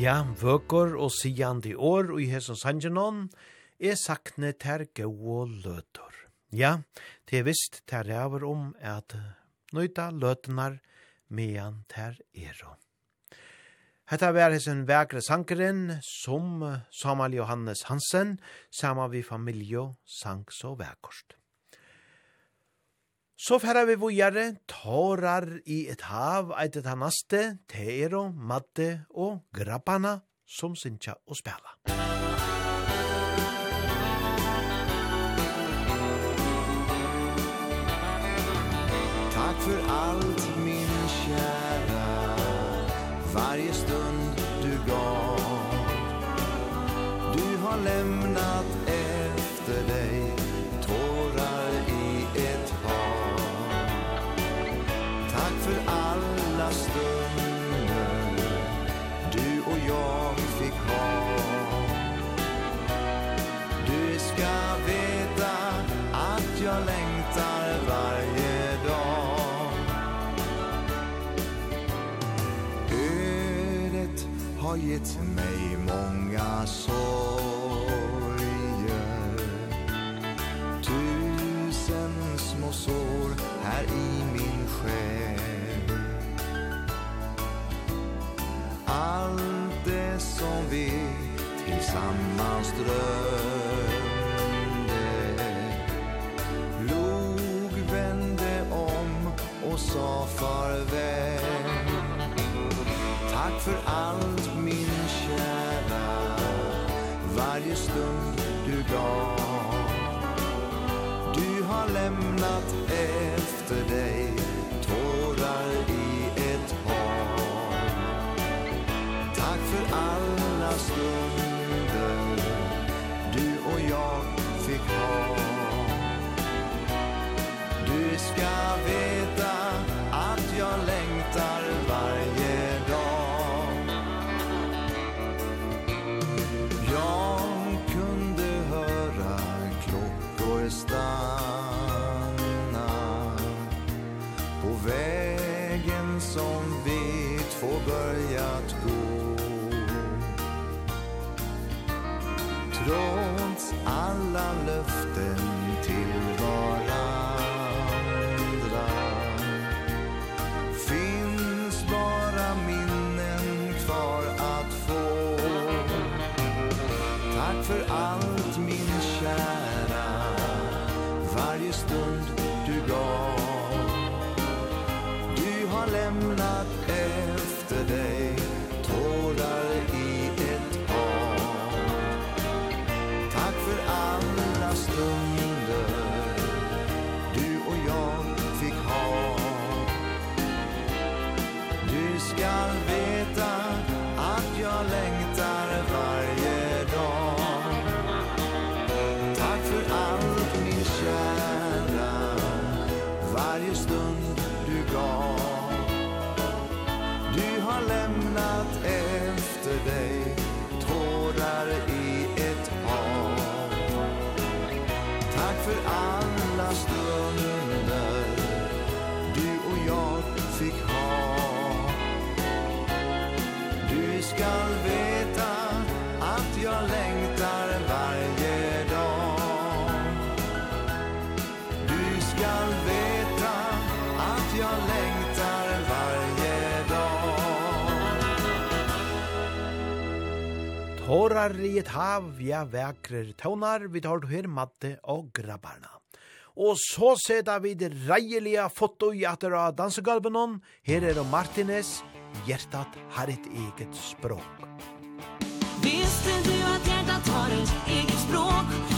Ja, vøkor og sigandi år og i hesson sangenon, er sakne ter og løtor. Ja, det er visst ter ræver om at nøyta løtenar mean ter ero. Hetta var hesson vekre sankeren som Samuel Johannes Hansen, sama vi familjo sang så vekost. Så færa vi vujare, tårar i et hav, eit et hanaste, teero, matte og grappana, som sinja og spela. Takk for alt, min kjæra, varje stund du gav. Du har lem har gett mig många sorger. Tusen små sår här i min själ. Allt det som vi tillsammans drömde. Log vände om och sa farväl. lämnat er. från alla löften Tårar i et hav, ja vekrer tånar, vi tar her matte og grabbarna. Og så seta vi det reilige foto i atter av dansegalven her er Martinez, hjertat har et eget språk. Visste du at hjertat har et eget språk?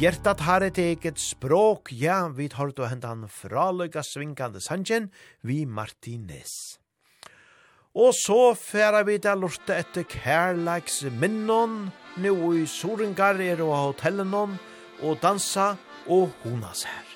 Hjertat har et eget språk, ja, vi tar til å hente han fraløyga svingande sanjen, vi Martinez. Og så færa vi til lortet etter kærleiks minnon, nu i Sorengar er og hotellenon, og dansa og honas her.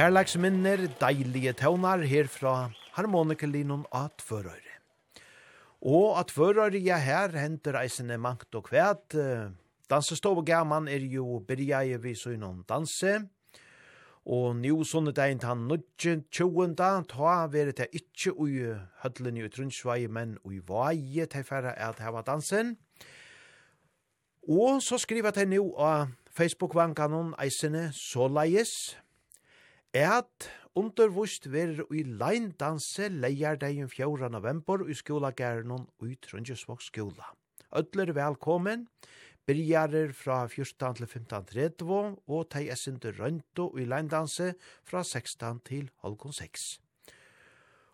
kærleiksminner, deilige tøvnar herfra harmonikalinon at tvørøyre. Og at tvørøyre ja her henter eisene mangt og kvæt. Dansestov og gaman er jo berjeie vi så innom danse. Og nio sånne dagen ta nødje tjoenda, ta vere det ikkje ui hødlen i utrunnsvei, men ui vaie til færre at heva dansen. Og så skriver jeg nå av Facebook-vankanon eisene Solais, at undervust verur i leindanse leier deg 4. november i skolagærnon og i Trondjesvåg skola. Ødler velkommen, byrjarer fra 14 til 15.30 og teg esindu rønto i leindanse fra 16 til halvkon 6.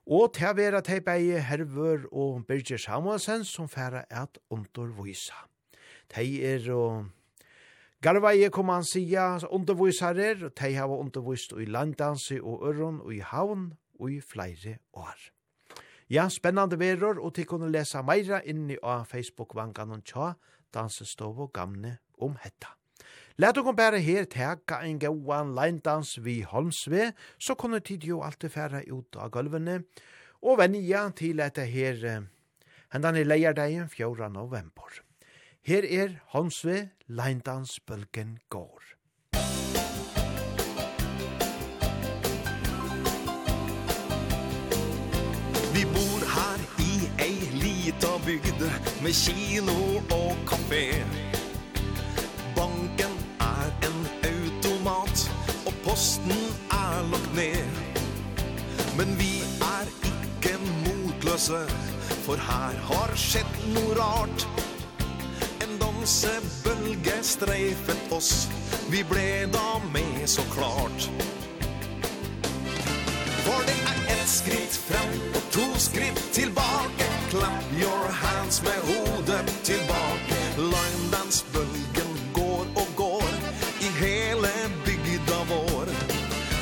Og til å være til begge Hervør og Birger Samuelsen som færa at undervisa. De er og Garvaje kom han sia undervisarer, og tei hava undervist i landdansi og øron og i havn og i flere år. Ja, spennande veror, og til kunne lesa meira inni av Facebook-vangan og tja, dansestov og gamne om hetta. Læt okkom bæra her teka en gauan leindans vi Holmsve, så kunne tid jo alltid færa ut av gulvene, og venja til etter her hendan i leierdegjen 4. november. Her er Hansve Leindansbølgen går. Vi bor her i ei lita bygd med kino og kafé. Banken er en automat og posten er lagt ned. Men vi er ikke motløse, for her har skjedd noe rart. Lansebølge streifet oss. Vi ble da med så klart. For det er ett skritt frem og to skritt tilbake. Clap your hands med hodet tilbake. Linedansbølgen går og går I hele bygda vår.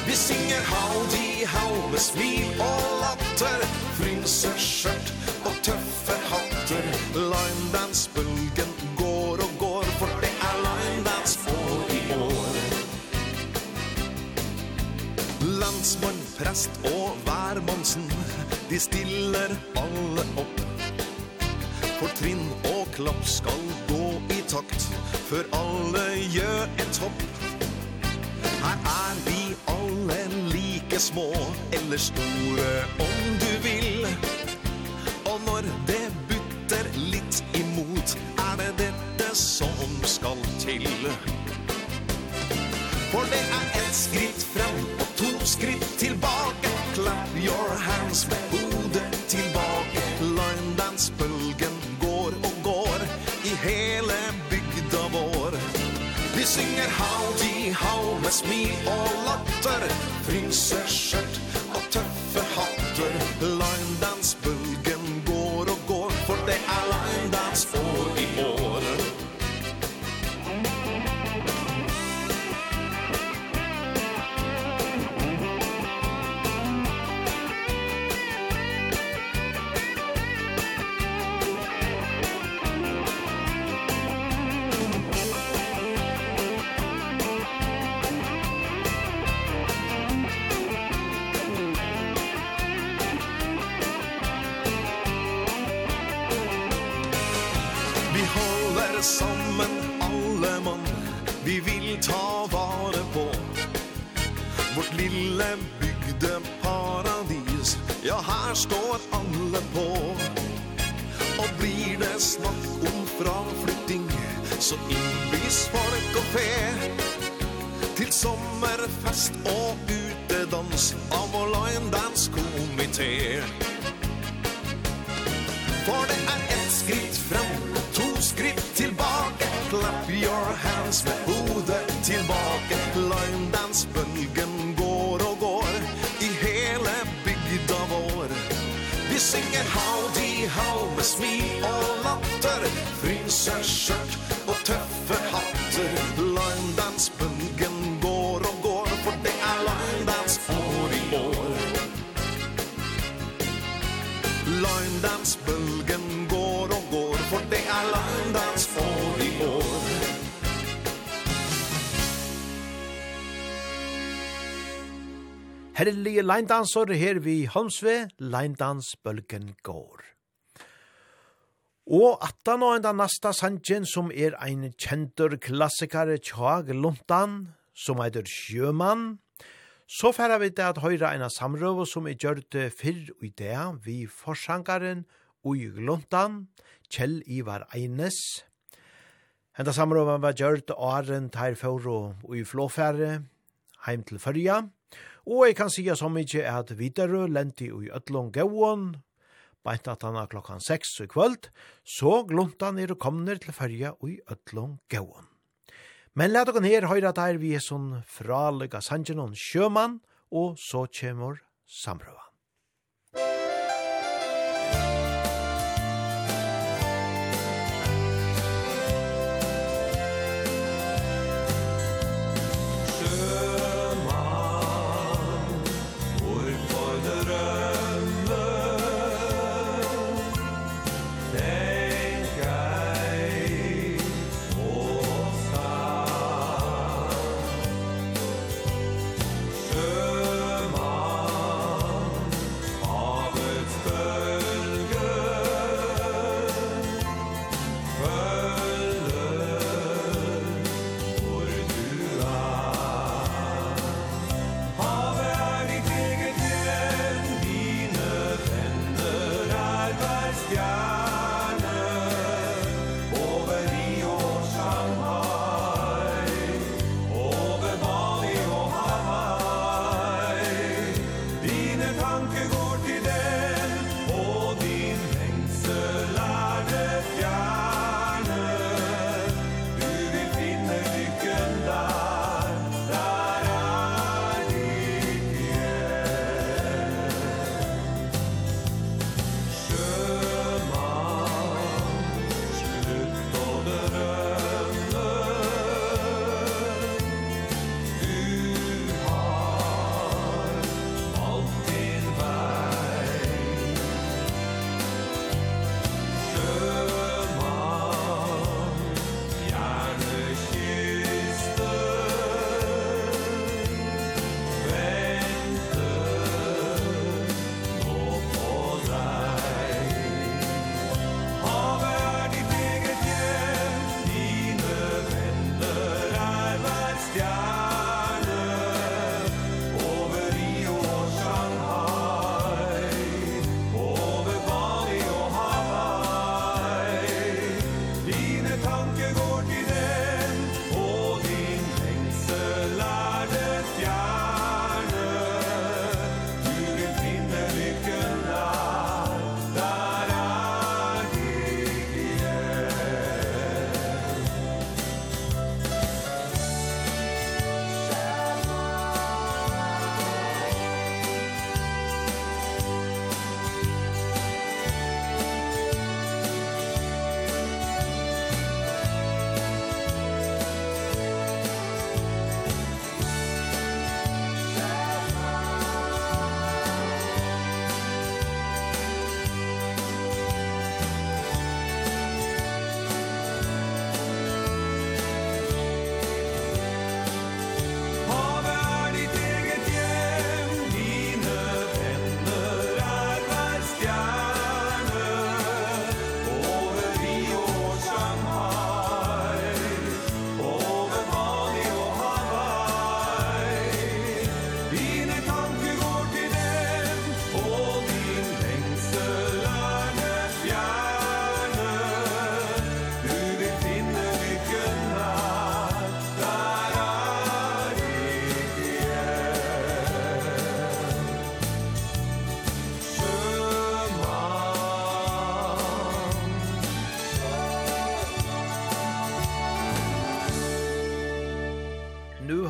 Vi synger howdy how med smil og latter. Frynser skjørt og tøffe hatter. Linedansbølgen Eidsvoll, Prest og Værmonsen De stiller alle opp. For trinn og klapp skal gå i takt Før alle gjør et hopp Her er vi alle like små Eller store om du vil. Og når det butter litt imot Er det dette som skal til. For det er et skritt frem Skritt tillbaka, clap your hands med hodet tillbaka. Løgndansbølgen går og går i hele bygda vår. Vi synger howdy how med smil og latter Fryser skjørt og tøffe hatt. lille bygde paradis. Ja, her står alle på. Og blir det snakk om fraflytting Så innbys folk og fe. Til sommerfest og utedans Av vår line dance komité For det er ett skritt frem To skritt tilbake. Clap your hands med hodet tilbake. Line dance singen howdy how med smi og latter Fryser kjørt herlige leindansor her vi Holmsve, leindansbølgen går. Og atta nå enda nasta sanjen som er ein kjentur klassikare tjag luntan, som eitur sjømann, så færa vi det at høyra eina samrøv som er gjørt fyrr i det vi forsangaren ui gluntan, Kjell Ivar Eines. Henda samrøven var gjørt åren teir fyrir og i flåfære, heim til fyrja, Og jeg kan sige så mykje at videre lenti i Øtlån Gåon, beint at han er klokkan 6 i kvöld, så gluntan han er og til fyrja i Øtlån Gåon. Men let dere her høyre at vi er sånn fralega sangen om sjømann, og så kjemur samrøva.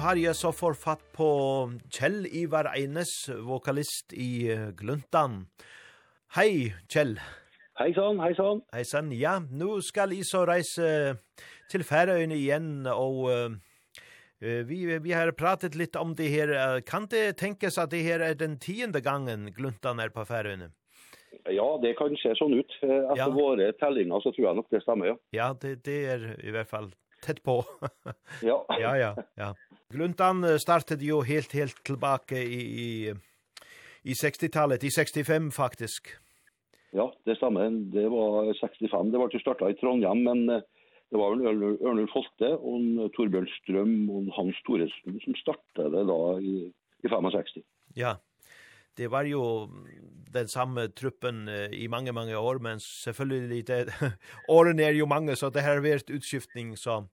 har jeg så får fatt på Kjell Ivar Eines, vokalist i Gluntan. Hei, Kjell. Hei sånn, hei sånn. Hei sånn, ja. Nå skal jeg så reise til Færøyene igjen, og uh, vi, vi har pratet litt om det her. Kan det tenkes at det her er den tiende gangen Gluntan er på Færøyene? Ja, det kan se sånn ut. Etter ja. våre tellinger så tror jeg nok det stemmer, ja. Ja, det, det er i hvert fall tett på. ja. ja, ja, ja. Gluntan startade ju helt helt tillbaka i i i 60-talet, i 65 faktisk. Ja, det stemmer. Det var 65. Det var til starta i Trondheim, men det var Ørnulf Holte og Torbjørn Strøm og Hans Thoresen som startet det da i, i 65. Ja, det var jo den samme truppen i mange, mange år, men selvfølgelig det, årene er jo mange, så det har vært utskiftning, så...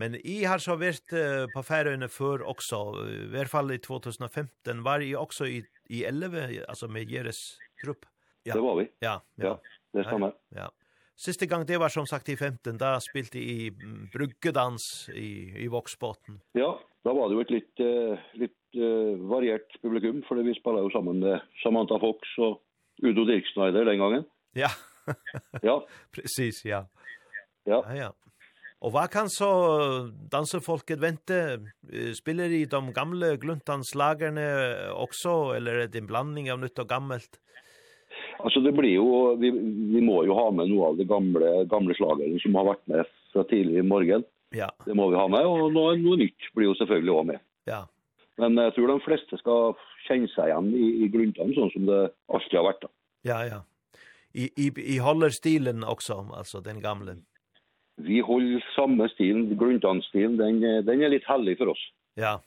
Men i har så vært uh, på Færøyene før også, i hvert fall i 2015, var i også i, i 11, altså med Jeres grupp? Ja. Det var vi. Ja, ja. ja det stemmer. Ja. Siste gang det var som sagt i 15, da spilte i Bruggedans i, i Voksbåten. Ja, da var det jo et litt, uh, litt uh, variert publikum, for vi spiller jo sammen med Samantha Fox og Udo Dirksneider den gangen. Ja, ja. precis, ja. Ja, ja. ja. Og hva kan så dansefolket vente? Spiller i de gamle gluntanslagerne også, eller er det en blanding av nytt og gammelt? Alltså det blir ju vi vi må ju ha med noe av de gamla gamla slagerne som har varit med fra tidlig i morgon. Ja. Det må vi ha med och noe, noe nytt blir ju selvfølgelig også med. Ja. Men jeg tror de flesta ska känna sig igen i i gluntan, sånn som det alltid har varit. Då. Ja, ja. I i i holder stilen också alltså den gamla vi håller samma stil, grundanstil, den, den är lite hallig för oss. Ja,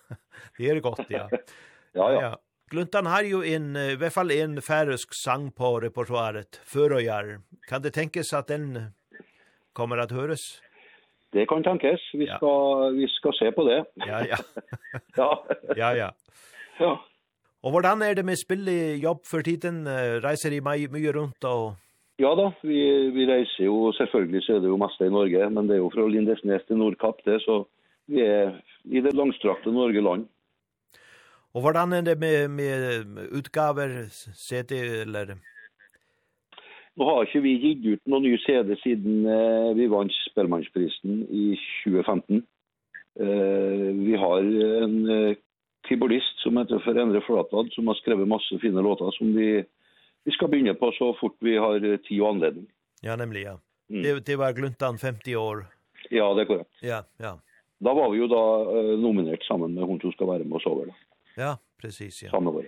det är gott, ja. ja, ja. ja. Gluntan har ju en, i alla fall en färösk sang på repertoaret, Föröjar. Kan det tänkas att den kommer att höras? Det kan tänkas. Vi ska, ja. vi ska se på det. Ja, ja. ja. ja, ja. Ja. Och hvordan är det med spill i jobb för tiden? Reiser i maj mycket runt och Ja da, vi, vi reiser jo, selvfølgelig så er det jo masse i Norge, men det er jo fra Lindesnes til Nordkapp det, så vi er i det langstrakte Norge land. Og hvordan er det med, med utgaver, CD eller? Nå har ikke vi gitt ut noen ny CD siden eh, vi vant Spellemannsprisen i 2015. Eh, vi har en eh, keyboardist som heter Forendre Flatad, som har skrevet masse fine låter som vi vi ska börja på så fort vi har tio anledning. Ja, nämligen. Ja. Mm. Det, det var gluntan 50 år. Ja, det er korrekt. Ja, ja. Då var vi ju då uh, nominerat samman med hon som ska være med oss över. Ja, precis. Ja. Samme var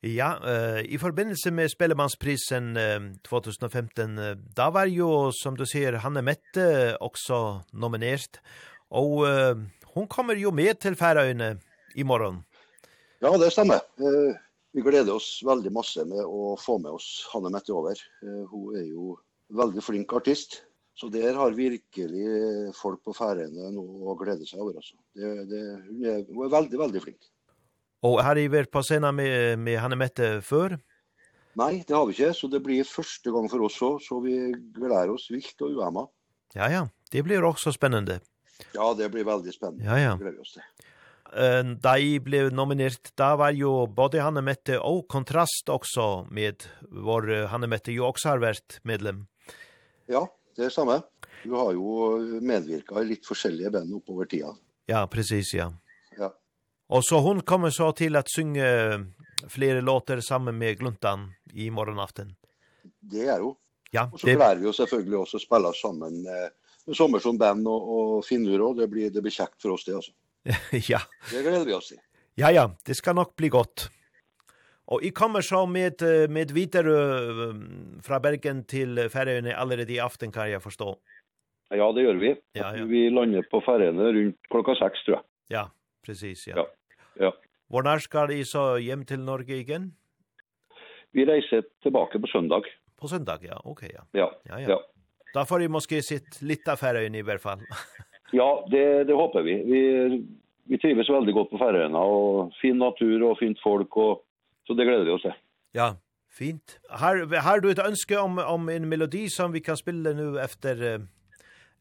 Ja, uh, i forbindelse med Spelemansprisen uh, 2015, uh, da var jo, som du ser, Hanne Mette også nominert, og uh, hun kommer jo med til Færøyene i morgen. Ja, det stemmer. Uh, Vi gleder oss veldig masse med å få med oss Hanne Mette over. Hun er jo veldig flink artist. Så der har virkelig folk på færene nå å glede seg over. Altså. Det, det, hun, er, hun er veldig, veldig flink. Og har jeg vært på scenen med, med Hanne Mette før? Nei, det har vi ikke. Så det blir første gang for oss også. Så vi gleder oss vilt og uemma. Ja, ja. Det blir også spennende. Ja, det blir veldig spennende. Ja, ja. Vi gleder oss til da jeg ble nominert, da var jo både Hanne Mette og Kontrast også med, hvor Hanne Mette jo også har vært medlem. Ja, det er samme. Du har jo medvirket i litt forskjellige band oppover tida. Ja, precis, ja. Ja. Og så hun kommer så til at synge flere låter sammen med Gluntan i morgenaften. Det er jo. Ja, og så det... klarer vi jo selvfølgelig også å spille sammen med, sommer som band og, og finner, også. det blir, det blir kjekt for oss det, altså. ja. Det gleder vi oss i. Ja, ja, det skal nok bli godt. Og jeg kommer så med, med videre fra Bergen til Færøyene allerede i aften, kan jeg forstå. Ja, det gjør vi. Ja, ja. Vi lander på Færøyene rundt klokka seks, tror jeg. Ja, precis, ja. ja. ja. Hvornår skal I så hjem til Norge igen? Vi reiser tilbake på søndag. På søndag, ja, ok, ja. Ja, ja. ja. ja. Da får I måske sitt litt av Færøyene i hvert fall. Ja, det, det håper vi. Vi, vi trivs veldig godt på Færøyene, og fin natur og fint folk, og, så det gleder vi oss til. Ja, fint. Har, har du et ønske om, om en melodi som vi kan spille nu efter,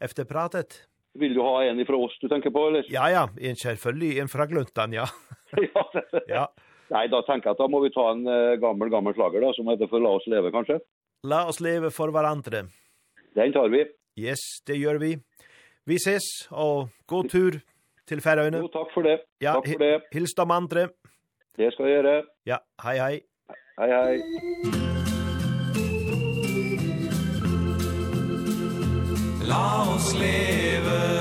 efter pratet? Vill du ha en ifra oss du tänker på eller? Ja ja, en självfölj en fra Gluntan ja. ja. ja. Nej, då tänker jag då måste vi ta en uh, gammal gammal slager då som heter för la oss leve kanske. La oss leve för varandra. Den tar vi. Yes, det gör vi. Vi ses, og god tur til Færøyene. Jo, takk for det. Ja, takk for det. Hils de andre. Det skal jeg gjøre. Ja, hei, hei. Hei, hei. La oss leve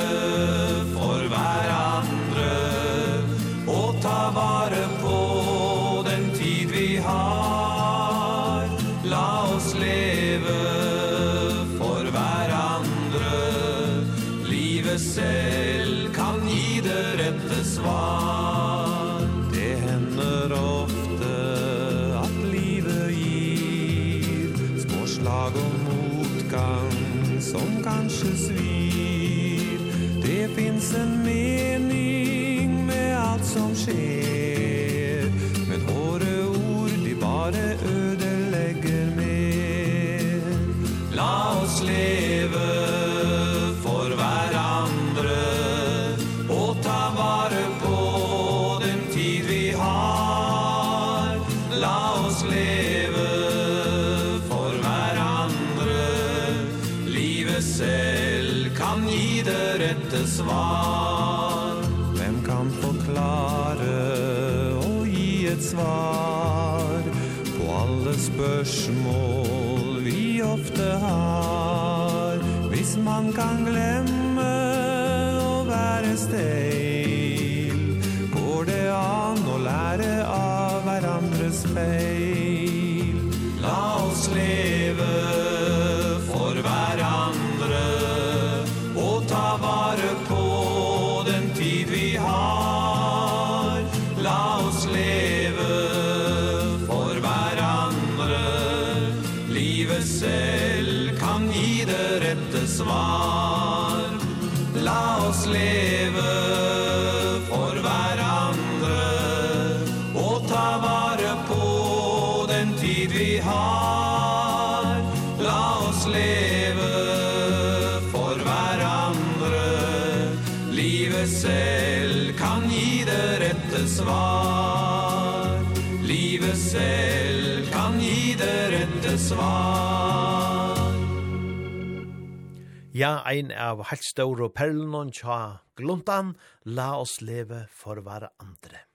ein av helt store perlen tja gluntan, la oss leve for hver andre.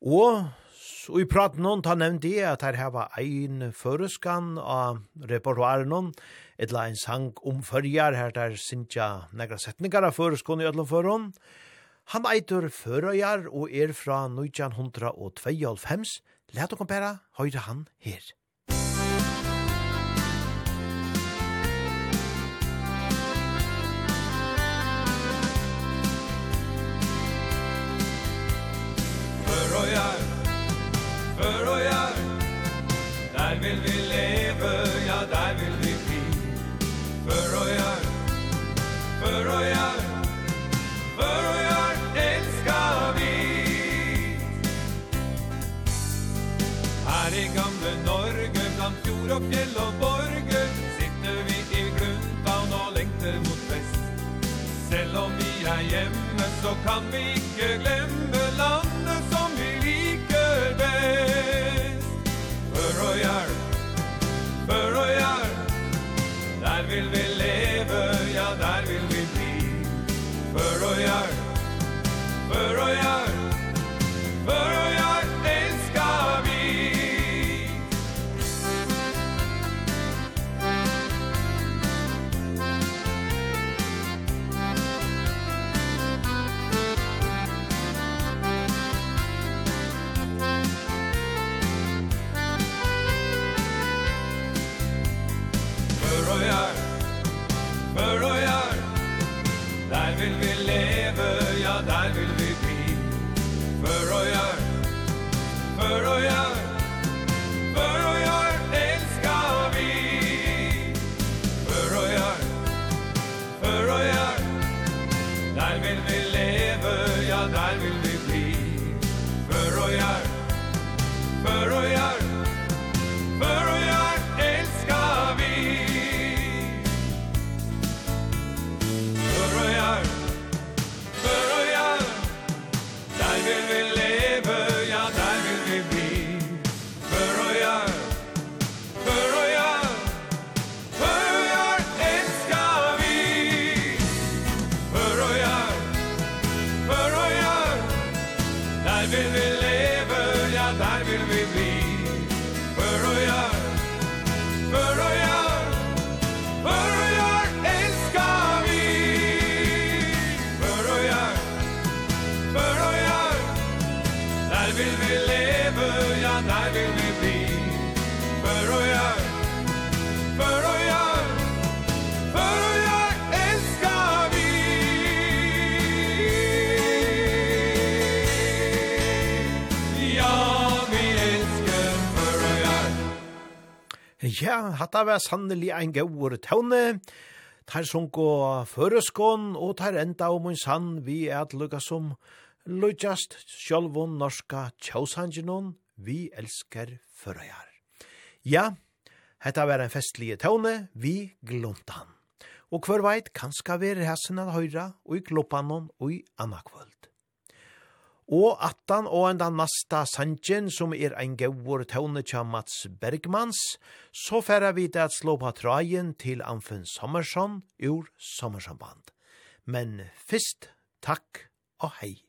Og så i praten hon, ta nevnte jeg at her heva ein føreskan av repertoaren et etla ein sang om førjar, her der sintja negra setningar av føreskon i ødlom førhånd. Han eitur førøyar og er fra 1992. Læt dere bare høyre han her. fjord og fjell og borger Sitter vi i grunntown og lengter mot vest. Selv om vi er hjemme så kan vi ikke glemme Ja, hatta var sannelig ein gaur tåne. Tar sunk og føreskån, og tar enda om en sann vi er at lukka som lukast sjálvun norska tjausangenon vi elskar førøyar. Ja, hetta var ein festlige tåne, vi gluntan. Og hver veit, kanska vi er at høyra, og i kloppanon, og i annakvöld. Og attan og enda nasta sanjen som er ein gaur tåne tja Mats Bergmans, så færa vi det at slå på trajen til Anfen Sommersson ur Sommersonband. Men fyrst, takk og hei.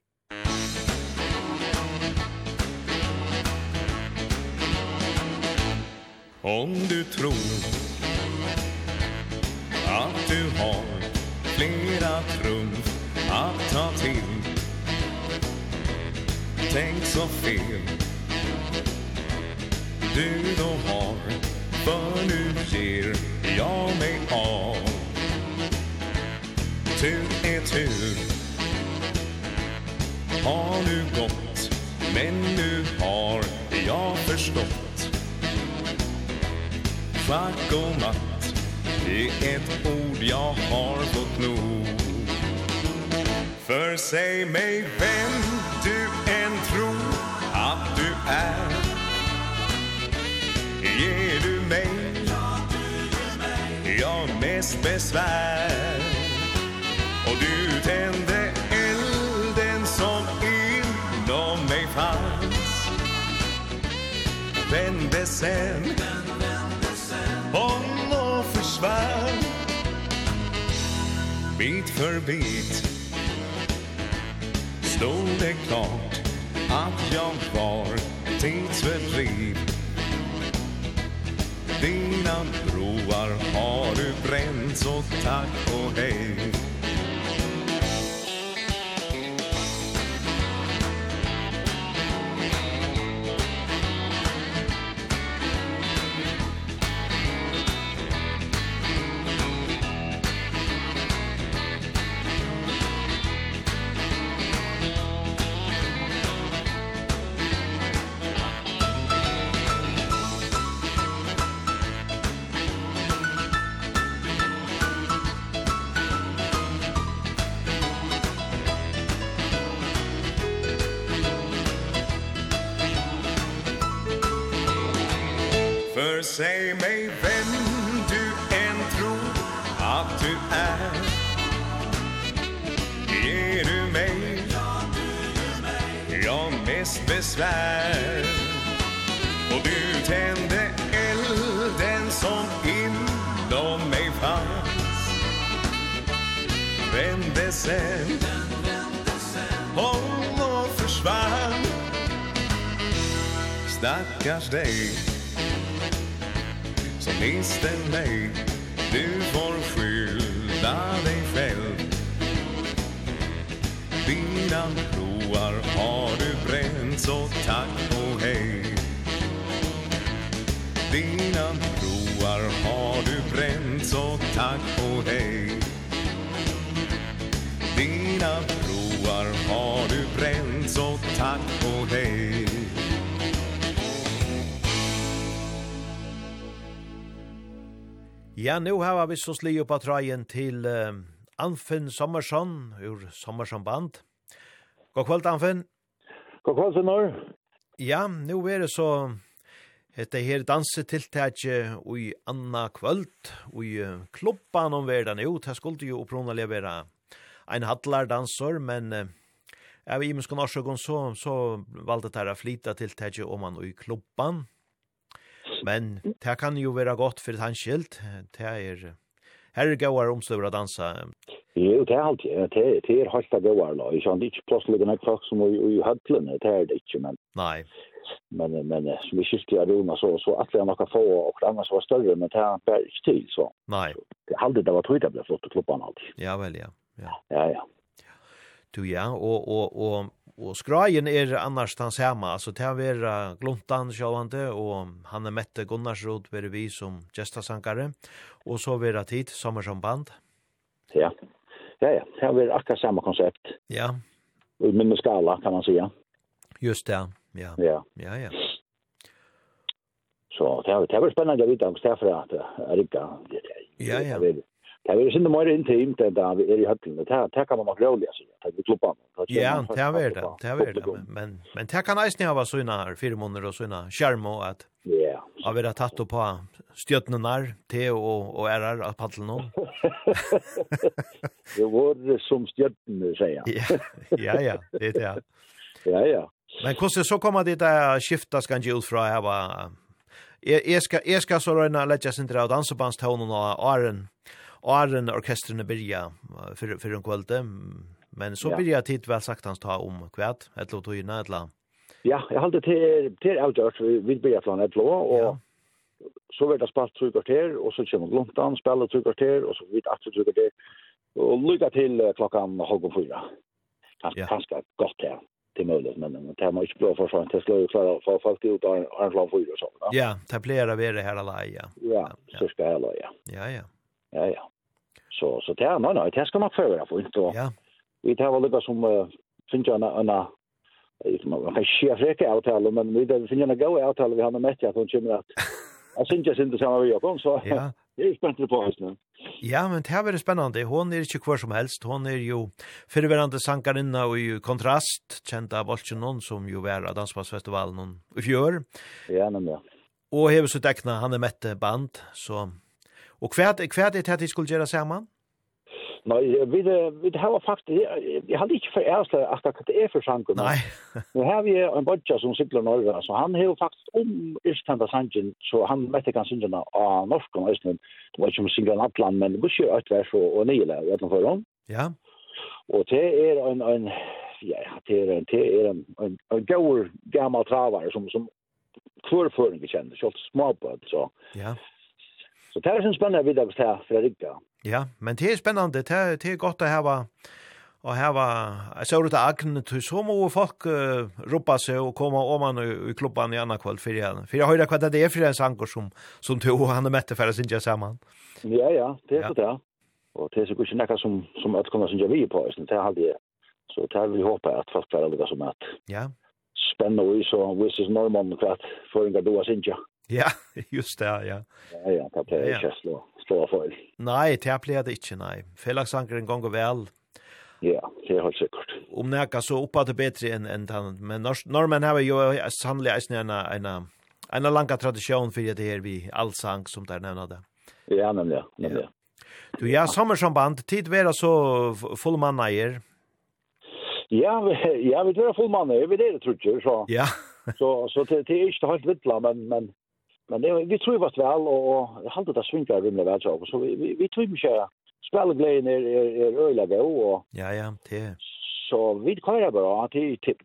Om du tror att du har flera trumf att ta till tänkt så fel. Du då har För nu ger jag mig av. Tur är tur. Har nu gått Men nu har jag förstått. Schack och matt Det är ett ord jag har fått nog. För säg mig vem än tro att du är. Ger du mig Ja, mest besvär. Och du tände elden som inom mig fanns. Vände sen Om och försvann. Bit för bit Stod det klart att jag var tidsfördriv Dina broar har du bränt så tack och hej. den mig. Ja, nu har vi så sli upp att trajen till eh, Anfinn Sommersson ur Sommersson band. God kväll Anfinn. God kväll Sonor. Ja, nu är det så Det her dansetiltaket i Anna Kvöld, i klubban om verdan jo, Det skulle jo opprunelig være en hallardansor, men av imenskene årsøkken så, så valde det her å flyte tiltaket om man i klubban. Men det kan jo være godt for et skilt. Det er Her er gauar omstøver å dansa. Jo, det er alltid. Det er, det er halta gauar nå. Ikke han ikke plutselig noen folk som er i hødlene. Det er det ikke, men... Nei. Men, men som vi skilte i Rona, så, så at vi har nokka få og annars var større, men det er bare ikke til, så. Nei. Det er alltid det var tøyda ble flott i klubban alltid. Ja, vel, ja. Ja, ja. ja. Du, ja, og, og, og Og skrajen er annars den samme, altså til å være gluntan sjåvande, og han er Mette Gunnarsrud, være vi som gestasankare, og så være tid, sommer som band. Ja, ja, ja, det er akkurat samme konsept. Ja. I minne skala, kan man säga. Just det, ja. Ja, ja, ja. Så det har det var spännande att veta om det för att Erika. Ja, ja. Det er ikke mer intimt enn det vi er i høttene. Det, det kan man nok rålig, altså. Det er klubba. Ja, det er det. Det er det. Men, men det kan eisen ha vært sånne fire måneder og sånne skjerm og at Ja. Har vi tatt opp på stjøtnenar, te og, og ærar av paddelen nå? det var som stjøtene, sier jeg. ja, ja, det er det. Ja, ja. Men hvordan så kommer det der skiftet skal ut fra her var... Jeg, jeg, skal, jeg skal så røyne legges inn til dansebandstonen og åren åren orkestrene byrja för för en kvällte men så byrja tid väl sagt hans ta om kvärt ett låt och innan la Ja, jag hade till till outdoors vi vi börjar från ett lå och så vart det spalt två kvarter och så kommer Lontan spela två kvarter och så vid att två kvarter och lycka till klockan halv fyra. Kanske kanske gott det till möjligt men men det här måste bra för sånt det skulle klara för folk ut och en plan fyra så. Ja, det blir det här alla ja. Ja, så ska jag alla ja. Ja, ja. Ja, ja. Så, så det er, nei, nei, det skal man prøve for ikke. Ja. Vi tar vel lukka som, uh, finnes jeg, en, man kan ikke freke avtale, men vi finner en god avtale vi har med Mettja, at hun kommer at, jeg synes jeg synes det samme vi gjør, så ja. det er spent på henne. Ja, men det her blir spennende. Hon er ikke hver som helst. Hon er jo fyrirverande sankarinna og i kontrast, kjent av Olsjenon, som jo var av Dansbassfestivalen i fjør. Ja, men ja. Og hever så dekna, han er mette band, så Og hva er det at de skulle gjøre sammen? Nei, vi det vi det har faktisk jeg har ikke for ærst at det er for sangen. Nei. Nå har vi en bodja som sykler norra, så han har faktisk om Østanda sangen, så han vet ikke han synger av norsk og Østland. Det var ikke om synger av Appland, men det var ikke et vers og nye lær, vet du for Ja. Og det er en, en ja, det er en, det er en, en, en gaur gammal travar som, som kvörföring vi så kjølt småbød, så. Ja. Så det er en spennende viddag til fra Ja, men det er spennende. Det er, det er godt å hava og hava jeg ser ut av agn til så må folk uh, ropa seg og komme om han i, i klubban i annan kvall for jeg, for jeg høyre hva det er for en sanger som, som to og han er mette for å synge sammen. Ja, ja, det er ja. det og det er sikkert ikke nekka som, som at kommer synge vi på det er jeg så det er vi håpa at folk er allega som at ja. spennende, og så hvis det er normann for at for en gadoa synge Ja, just det, ja. Ja, ja, det blir ikke ja. slå, slå for. Nei, det blir det ikke, nei. Felagsankeren gonger vel. Ja, det er helt sikkert. Om nekka så oppa det bedre enn en den. Men nors, normen har jo sannelig eisen en, en, en langa tradisjon for det her vi allsang som der nevna det. Ja, nemlig, nemlig. Ja. Du, ja, sommer som band, tid vera så full mann eier. Ja, vi, ja, vi er full mann eier, vi er det, tror jeg, så. Ja. så, så det, det er ikke helt vittla, men, men Men det, vi tror vart väl och halta det svinkar rimligt väl så så vi vi, vi tror mycket spela glädjen är är, är öliga gå och Ja ja, det så vi kör bara att det till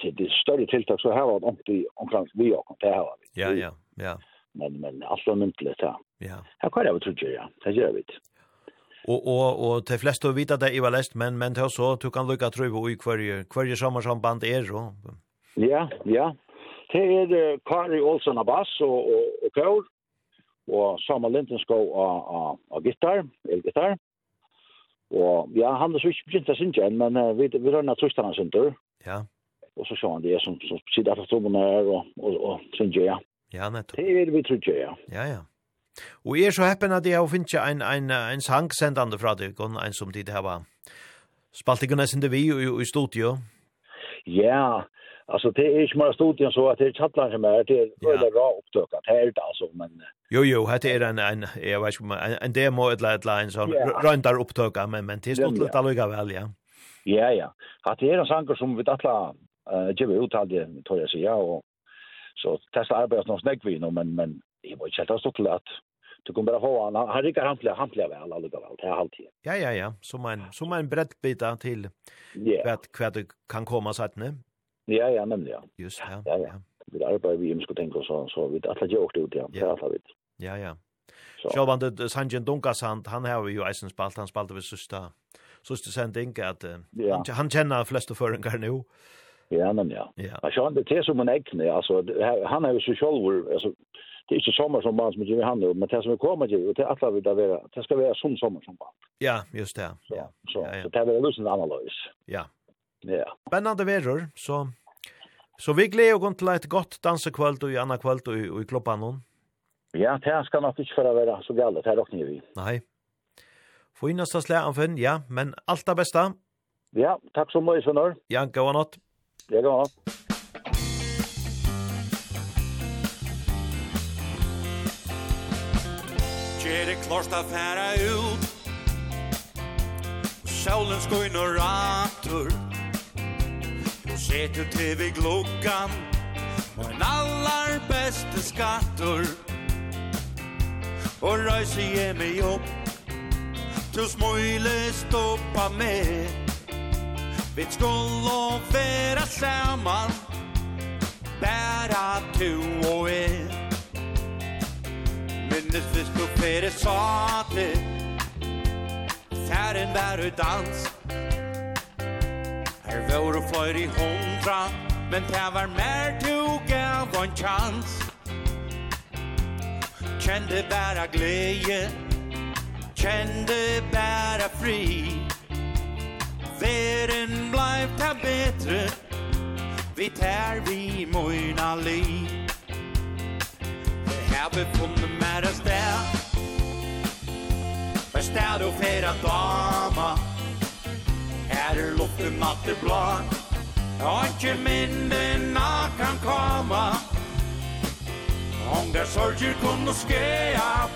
till det större tilltag så här var det inte omkring vi och det här vi. Ja ja, ja. Men men alltså myntligt ja. Ja. Här kör jag tror jag ja. Det gör vi. Og og og de fleste vita det i valest men men det så du kan lukka tru på i kvarje kvarje sommarsamband er så. Ja, ja, Det er Kari Olsen av bass og, og, og kår, og Samuel Lindenskov av, av, av gitar, elgitar. Og ja, han er så ikke begynt å synge enn, men uh, vi, vi rønner trøstene sin tur. Ja. Og så ser han det som, som sitter etter trommene her og, og, og synger, ja. Ja, nettopp. Det er vi trøstene, ja. Ja, ja. Og jeg er så heppen at jeg har finnet en, en, en sang sendende fra deg, og en som tid her var. Spalt ikke nesten det vi i, i studio? Ja, Alltså det är ju mer studien så att det är chattar som är det är det bra upptökat helt alltså men Jo jo, det är en en jag vet inte en, en demo ett line så runt där upptöka men men det är stort att lugga väl ja. Ja ja. Att det är en sanger som vi alla eh ge ut all det tror jag så ja och så testa arbetet någon snägg vi men men det var ju helt stort att du kommer bara få han han rycker hantliga hantliga väl alltså väl det är alltid. Ja ja ja, som en som en breddbita till. Ja. Kvad kvad kan komma så att ne. Ja, ja, nemlig, ja. Just, ja. Ja, ja. Vi arbeider vi ønsker tenke så så vi atler jo det ut, ja. Det ja, ja. vi. Ja, ja. Sjåvand, Sanjin Dunkasand, han har jo eisen spalt, han spalte ved søsta, søsta sending, at ja. han kjenner flest av føringar nu. Ja, men ja. Ja, sjåvan, det er som en egne, altså, han er jo så sjolver, altså, det er ikke sommer som barn som vi han nu, men det som kommer til, det er atler vi da være, det skal være som sommer som barn. Ja, just det. Ja. Så, ja, ja. så det er vel lusen annerledes. Ja, Ja. Spennande verur, så så vi gleder oss til et godt dansekvöld og i annan kvöld og i, og i klubban hon. Ja, det skal nok ikke for å være så galt, det er råkner vi. Nei. Få inn oss til slæren ja, men alt det beste. Ja, takk så mye, Sønner. Ja, gå og åt. Ja, gå og natt. Gjør det klart å fære ut Sjålen skøyner atur Sjålen skøyner Sett ut tv-gluggan Og en allar beste skattor Og røyse hjemme jobb Du smøyle stoppa med. Vi skulle være saman Bæra tu og jeg Minnes vi skulle fere sate Færen være dansk. Her var og fløyr i hundra Men det var mer du gav en chans. Kjende bæra glede Kjende bæra fri Veren bleiv ta betre Vi tær vi moina li Her befunne mer a sted A sted og fera dama. Her er luften matte blå blar Og ikke minnena kan komma. Om der sorger og skea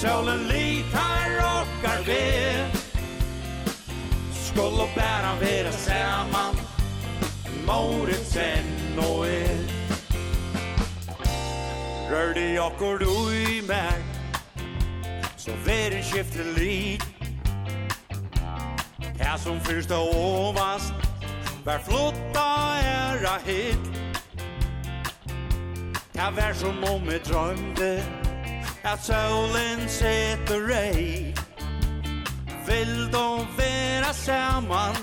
Solen lit her råkar ved. Skulle bæra vera saman Moritsen og er. Rørde jakkur du i meg Så verin skifte lit Her som fyrst og ovast Vær flotta er a hit Her vær som om jeg drømte At solen setter rei Vil då vera saman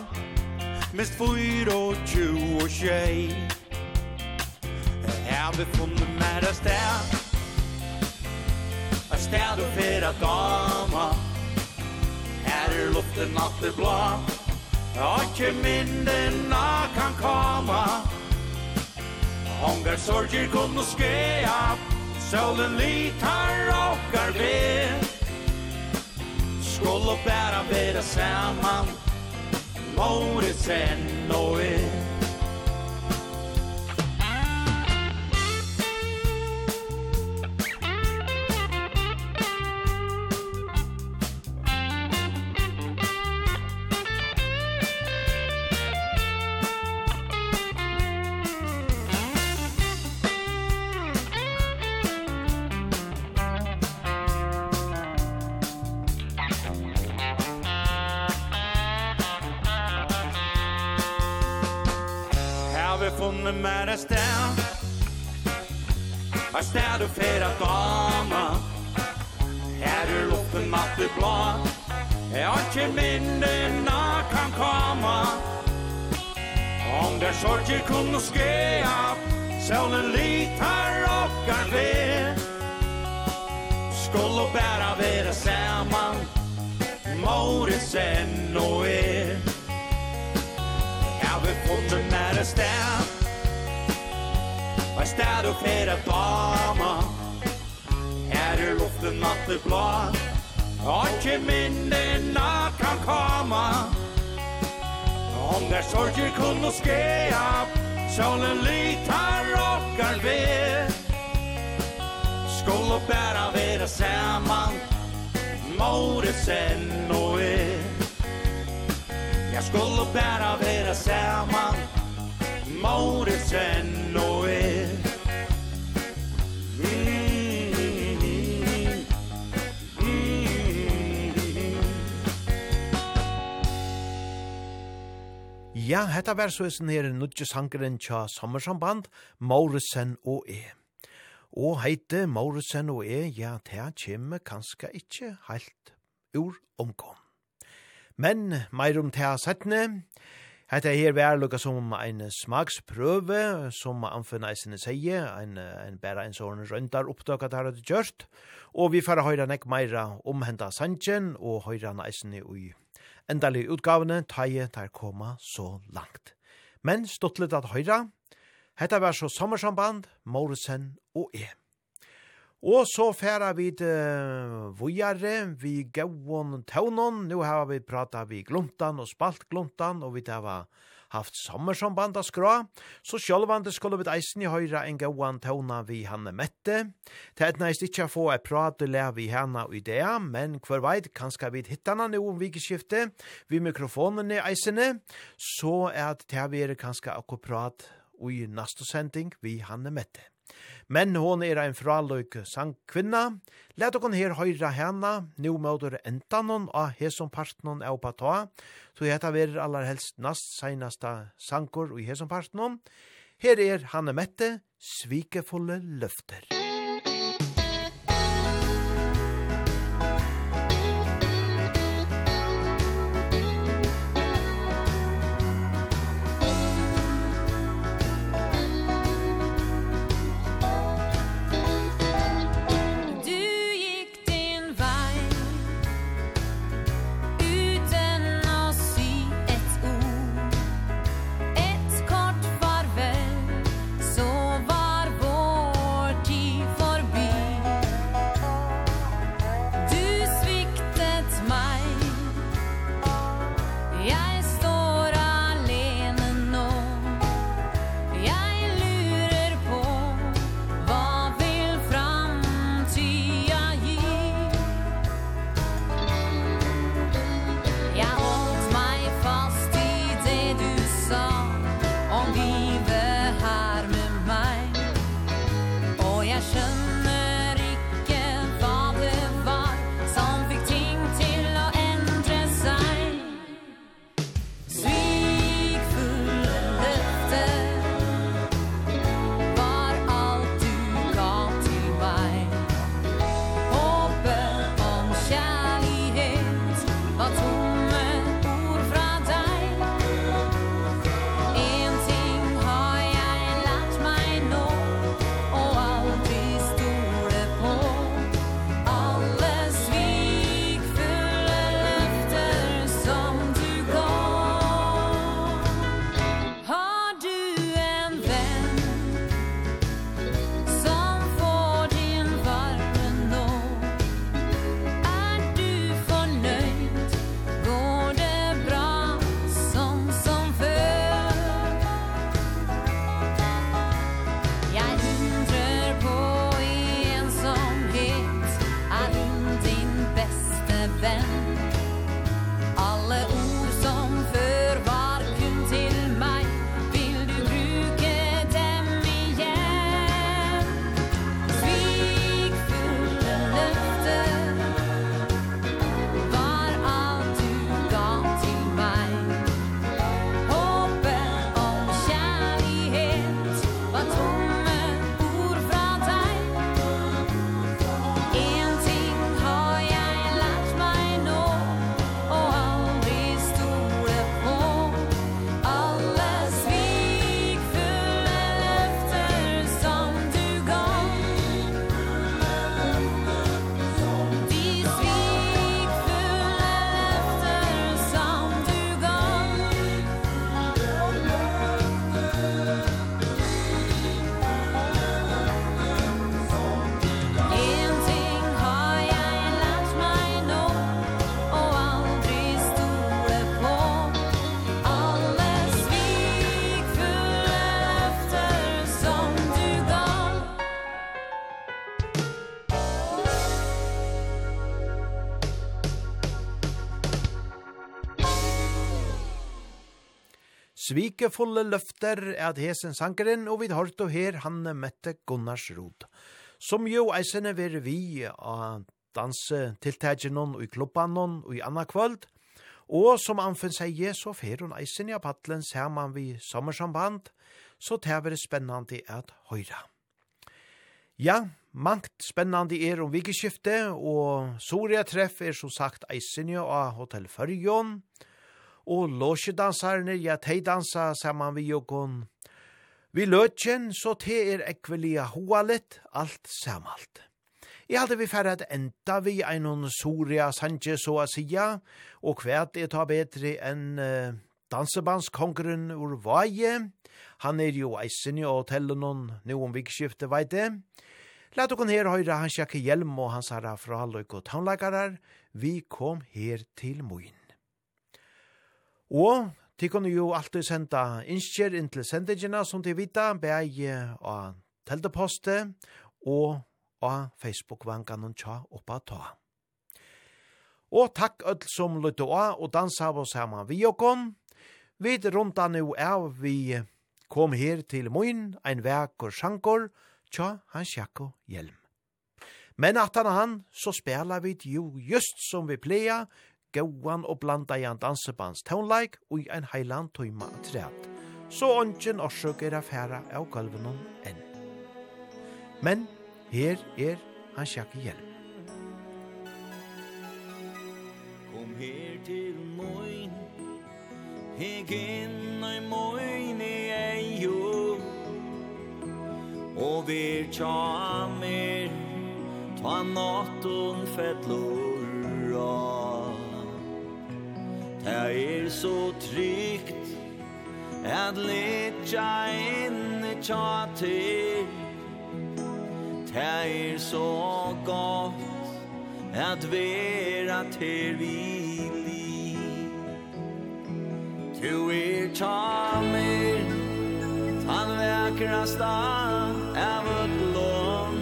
Mest fyr og tju og tjei Her vi funnet mer a sted A sted og vera dama er luften alltid blå Och inte minnena kan komma. Hongar sorger gott och skea Solen litar och är ved. Skulle bæra bära saman Måret sen och er när du fer att dama. Her er luften matte blå Jeg har ikke minnena kan komma. Om det sorger kunde skea Sjålen litar och garve Skulle bära vera samman. Morisen og er Ja, vi funnet mer stämt der og flere damer Her er luften natteblad Og ikke minnena kan komme. Om der sorger kunne skje opp Solen lytar rockar ved. Skål og bæra vera saman Moresen og er Jeg skulle bæra vera saman Moresen og er Ja, hetta var så isen her nudje sangren tja sommersamband, Maurisen og E. Og heite Maurisen og E, ja, ta kjem kanskje ikkje heilt ur omkom. Men, meir om ta settne, Hetta her vær lukka som ein smaksprøve, som anfunna eisene seie, ein, ein bæra ein sånn røndar opptak at hadde gjort, og vi fara høyra nek meira om henta sanjen, og høyra han eisene i endalige utgavene taie der koma så langt. Men stuttlet at høyra, hetta var så sommersamband, Morrison og E. Og så færa vi til vujare, vi gauon taunon, nu har vi prata vi gluntan og spalt gluntan, og vi tar haft sommersamband av skra, så sjølvande skulle vi eisen i høyra en gåan tåna vi hanne mette. Det er neist ikkje få ei pratele vi hana og idea, men hver veit kanskje vi hittana no om vikeskifte, vi mikrofonene eisene, så er det til vi er kanskje akkurat prat i nasta sending vi hanne mette. Men hon er ein fraløyk sangkvinna. Let okon her høyra henne, nu møter enda noen av hesom partnon er av ta, Så heta verir allar helst nast seinasta sankor i hesom partnon. Her er Hanne Mette, svikefulle løfter. svikefulle løfter at hesen sankeren, og vi hørt her Hanne Mette Gunnarsrod, som jo eisene vere vi av dansetiltagen og i klubban og i anna kvöld, og som Anfen sier, så fer hun eisene av paddelen saman vi sommersamband, så det er spennende at høyra. Ja, mangt spennande er om vikeskiftet, og Soria treff er som sagt eisene av Hotel Førjon, og og låsjedansarne, ja, de dansa saman vi jokon. Vi løtjen, så te er ekvelia hoalet, alt samalt. Jeg hadde vi færre at enda vi einon Soria Sanchez så a sia, og kvært er ta bedre enn uh, dansebandskongren ur vaje. Han er jo eisen i hotellen nå om vikskiftet, veit det. Læt okon her høyre hans jakke hjelm og hans herra fra løyk og taunleikarar. Vi kom her til moin. Og de kunne jo alltid senda innskjer inn til sendingina som de vita, beie av teltepostet og av Facebook-vangan og tja oppa ta. Og takk öll som lytte av og dansa av oss hemma vi og kom. Vi rundt nu av vi kom her til Moin, ein verk og sjankor, tja hans jakko hjelm. Men at han han, så spela vi jo just som vi pleia, gåan og blandajan dansebans tonleik og ein heiland tøyma træt. Så ongen orsøk er affæra av gulven enn. Men her er han sjakk hjelm. Kom her til moin, heg inn i moin i ei jo, og vir tja mer, ta nattun fettlor av. Det er så trygt At litja inne tja til Det er så godt At vera til vi li Tu er ta mer Tan vekrasta av utlån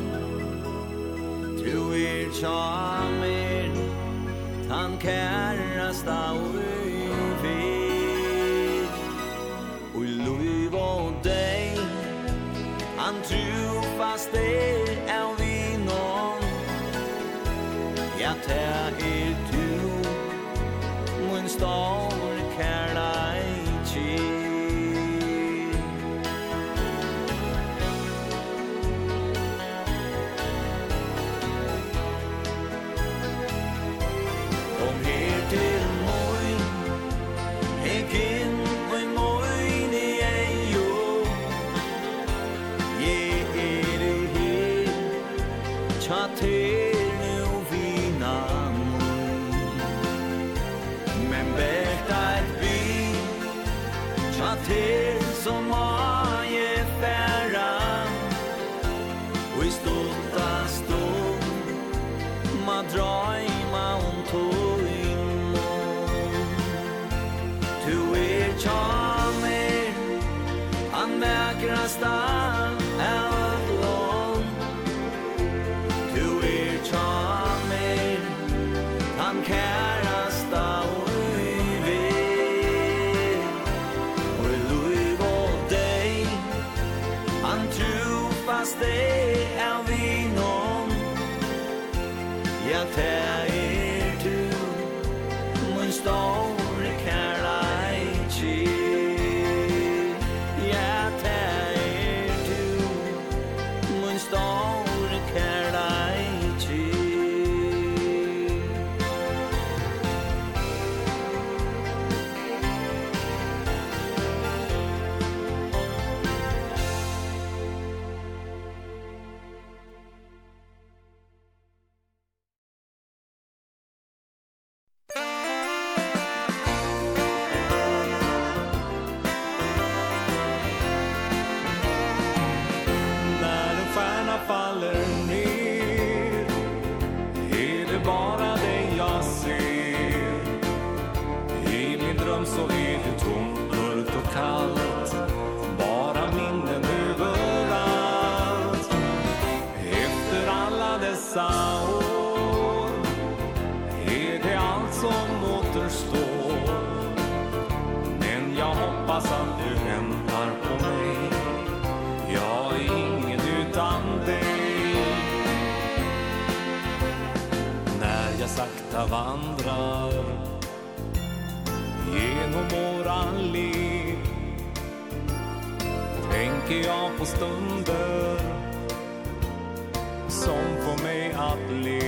Tu er ta mer Tan kærasta av ta er du mun stor kær på stunder som får mig att le.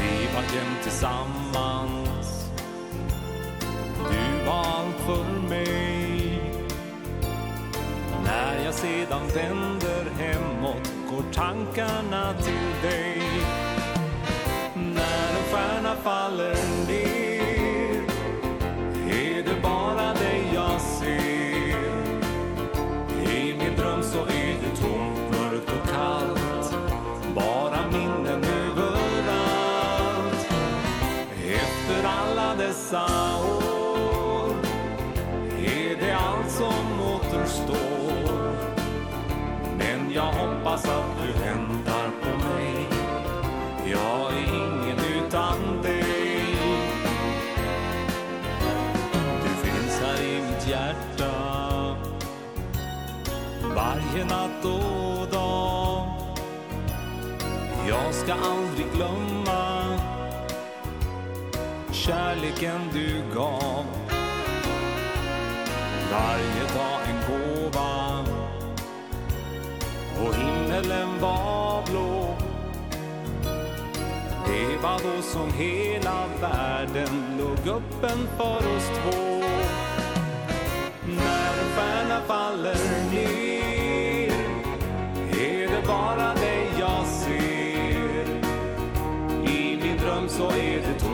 Vi var jämt tillsammans. Du var allt för mig. När jag sedan vänder hemåt går tankarna till dig. När en stjärna faller dessa år. Är det allt som återstår? Men jag hoppas att du väntar på mig. Jag är ingen utan dig. Du finns här i mitt hjärta. Varje natt och dag. Jag ska aldrig glömma kärleken du gav. Varje dag en gåva. Och himmelen var blå. Det var då som hela världen låg öppen för oss två. När en stjärna faller ner Är det bara dig jag ser. I min dröm så är det två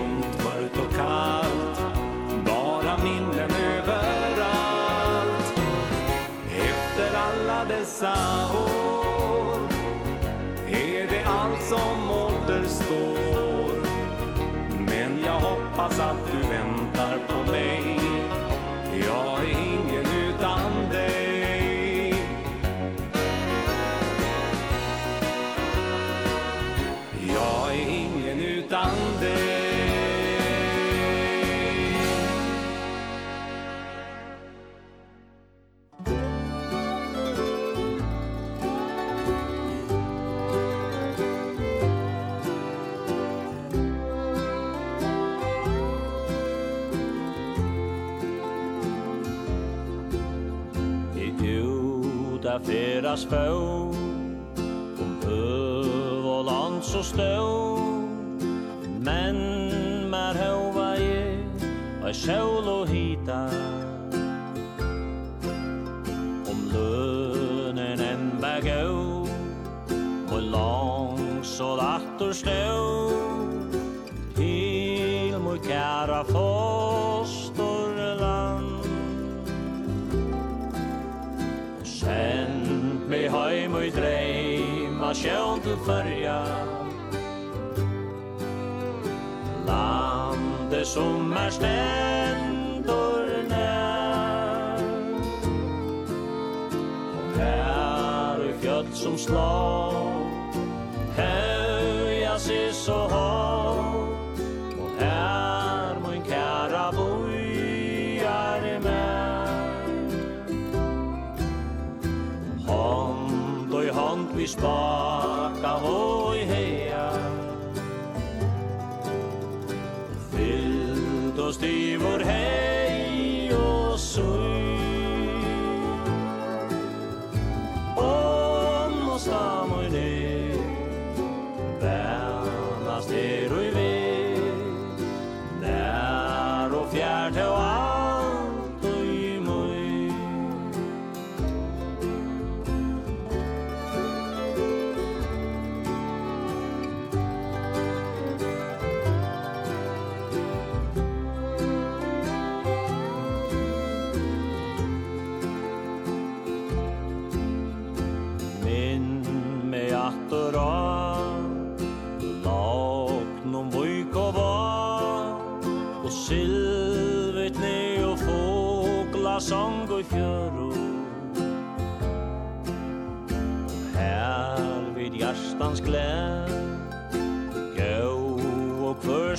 spå Om Øverland så stå som er stendur nær Og her i fjöld som slå Høya sig så hårt. Og her min kæra bojar i mig. Hånd og i hånd vi spar.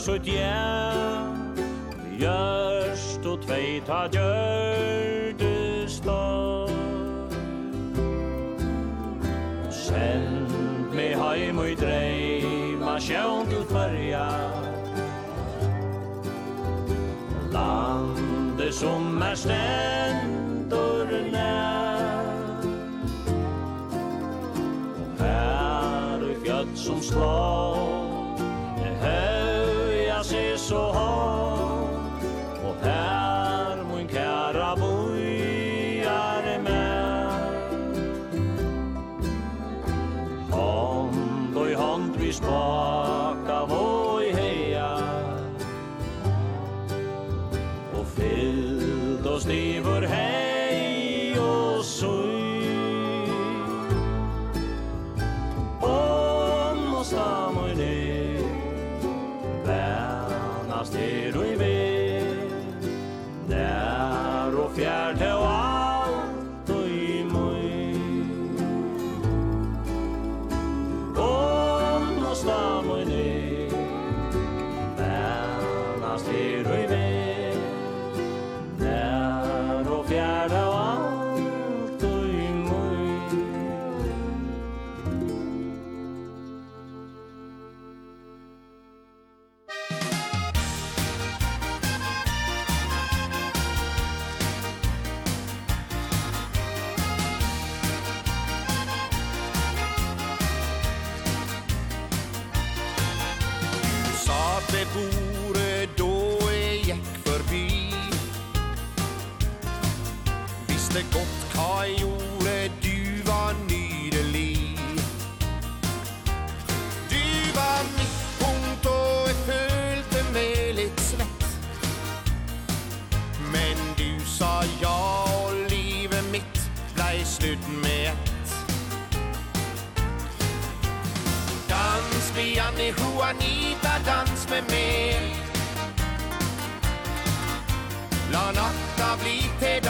sutt jæv Gjørst og tveit ha gjørdu stål Send me heim og i dreima sjøn til fyrja Landet som er stendur nær Her og fjöld som slår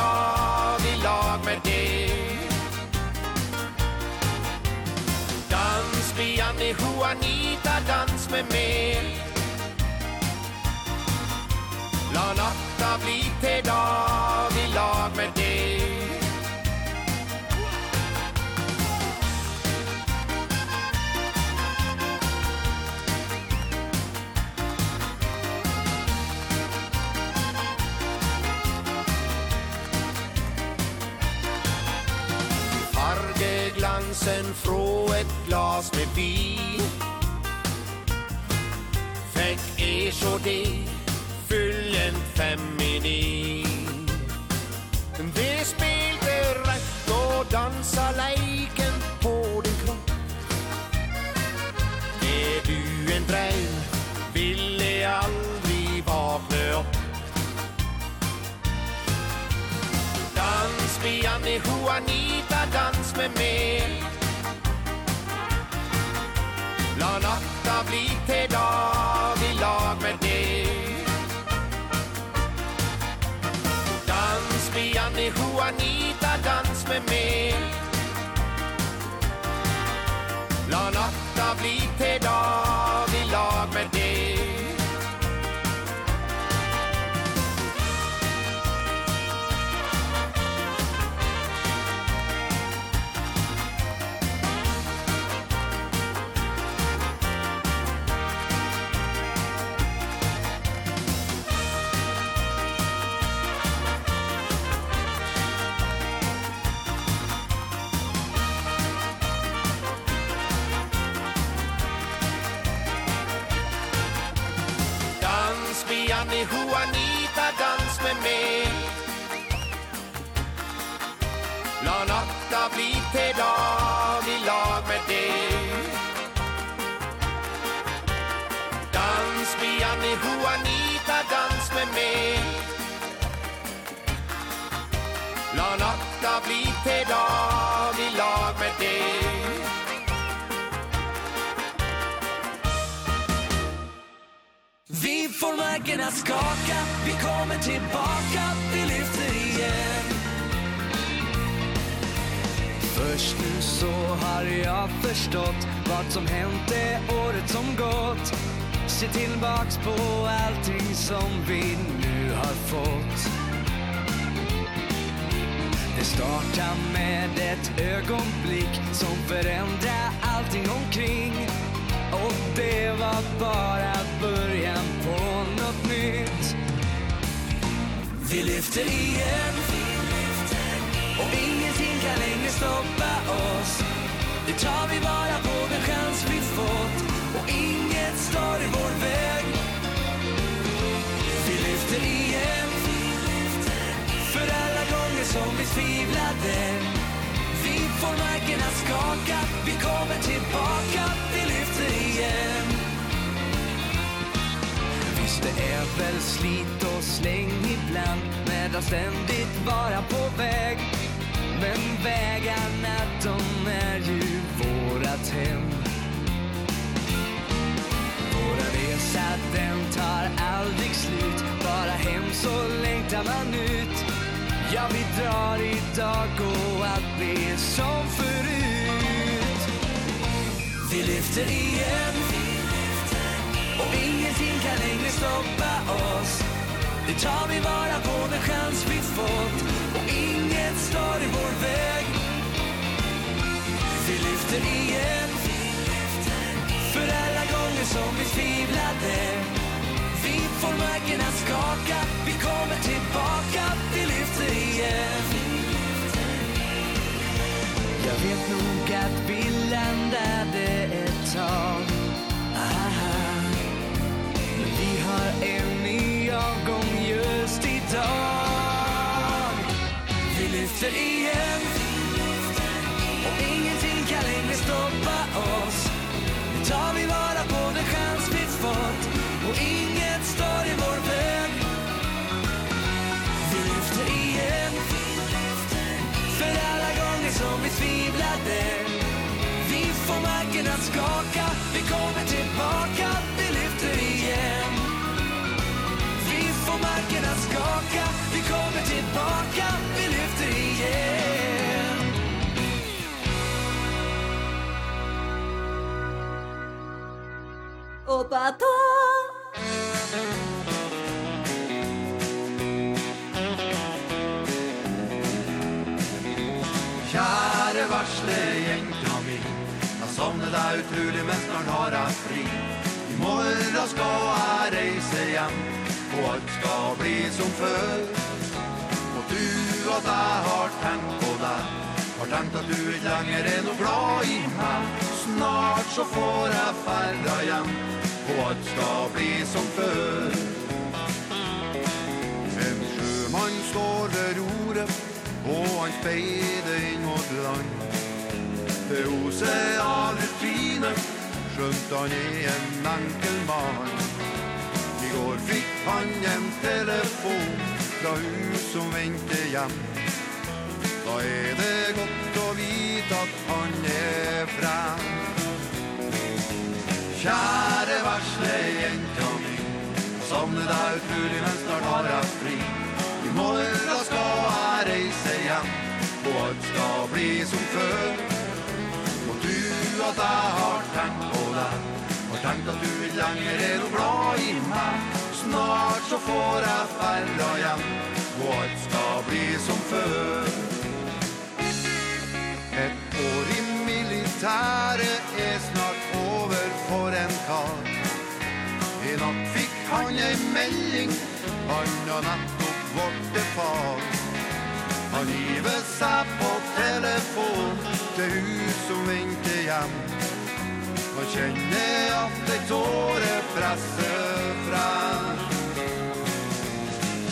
dag i lag med dig. Dans vi Annie Juanita, dans med mig La natta bli till dag. glasen frå et glas med vin. Fekk er så det Fyllen feminin Det spilte rett og dansa leiken på din kropp. Er du en dröm Ville aldri vakne opp Dans med Janne Juanita, dans med mig. bli til dag i lag med deg. Dans med Janne Juanita, dans med mig La natta bli til dag i lag med deg. til dag i lag med deg. Dans med Janne Juanita, dans med meg. La natta bli til dag i lag med deg. Vi får markerna skaka, vi kommer tillbaka, vi lyfter igen Först nu så har jag förstått Vad som hänt det året som gått. Se tillbaks på allting som vi nu har fått. Det startar med ett ögonblick Som förändrar allting omkring. Och det var bara början på något nytt. Vi lyfter igen, vi Och ingenting kan längre stoppa oss. Nu tar vi bara på den chans vi fått. Och inget står i vår väg. Vi lyfter igen. För alla gånger som vi tvivlade. Vi får marken att skaka. Vi kommer tillbaka. Vi lyfter igen. Visst det är väl slit och släng ibland. Med det ständigt vara på väg. Men vägarna de är ju vårat hem. Våra resa den tar aldrig slut. Bara hem så längtar man ut. Ja vi drar idag och allt blir som förut. Vi lyfter igen. Och ingenting kan längre stoppa oss. Nu tar vi vara på den chans vi fått. Och inget står i vår väg. Vi lyfter igen. För alla gånger som vi tvivlade. Vi får marken att skaka. Vi kommer tillbaka. Vi lyfter igen. Jag vet nog att vi landade ett tag. Aha. Men vi har en gång just idag. Vi lyfter igen. Och ingenting kan längre stoppa oss. Nu tar vi vara på den chans vi fått. Och inget står i vår väg. Vi lyfter igen. För alla gånger som vi tvivlade. Vi får marken att skaka. Vi kommer tillbaka. Får marken att skaka. Vi kommer tillbaka Vi lyfter igen. Och bara Kjære varsle gjenka min Jeg savner deg utrolig, men snart har jeg fri. I morgen skal jeg reise hjem alt skal bli som før Og du og deg har tenkt på deg Har tenkt at du ikke lenger er noe glad i meg Snart så får jeg ferda hjem Og alt skal bli som før En sjømann står ved roret Og han speider inn mot land Det oseanet fine Skjønt han er en enkel mann fra hus som venter hjem. Da er det godt å vite at han er frem. Kjære varsle jenta mi Savner deg utrolig, men snart har jeg fri. I morgen skal jeg reise hjem Og alt skal bli som før. Og du at jeg har tenkt på deg Har tenkt at du ikke lenger er noe glad i meg snart så får jeg færre hjem Og alt skal bli som før Et år i militære er snart over for en kar I natt fikk han ei melding Han har nettopp vårt far. Han giver seg på telefon Til hus som vinker hjem Få kjenne at ei tåre frasser fram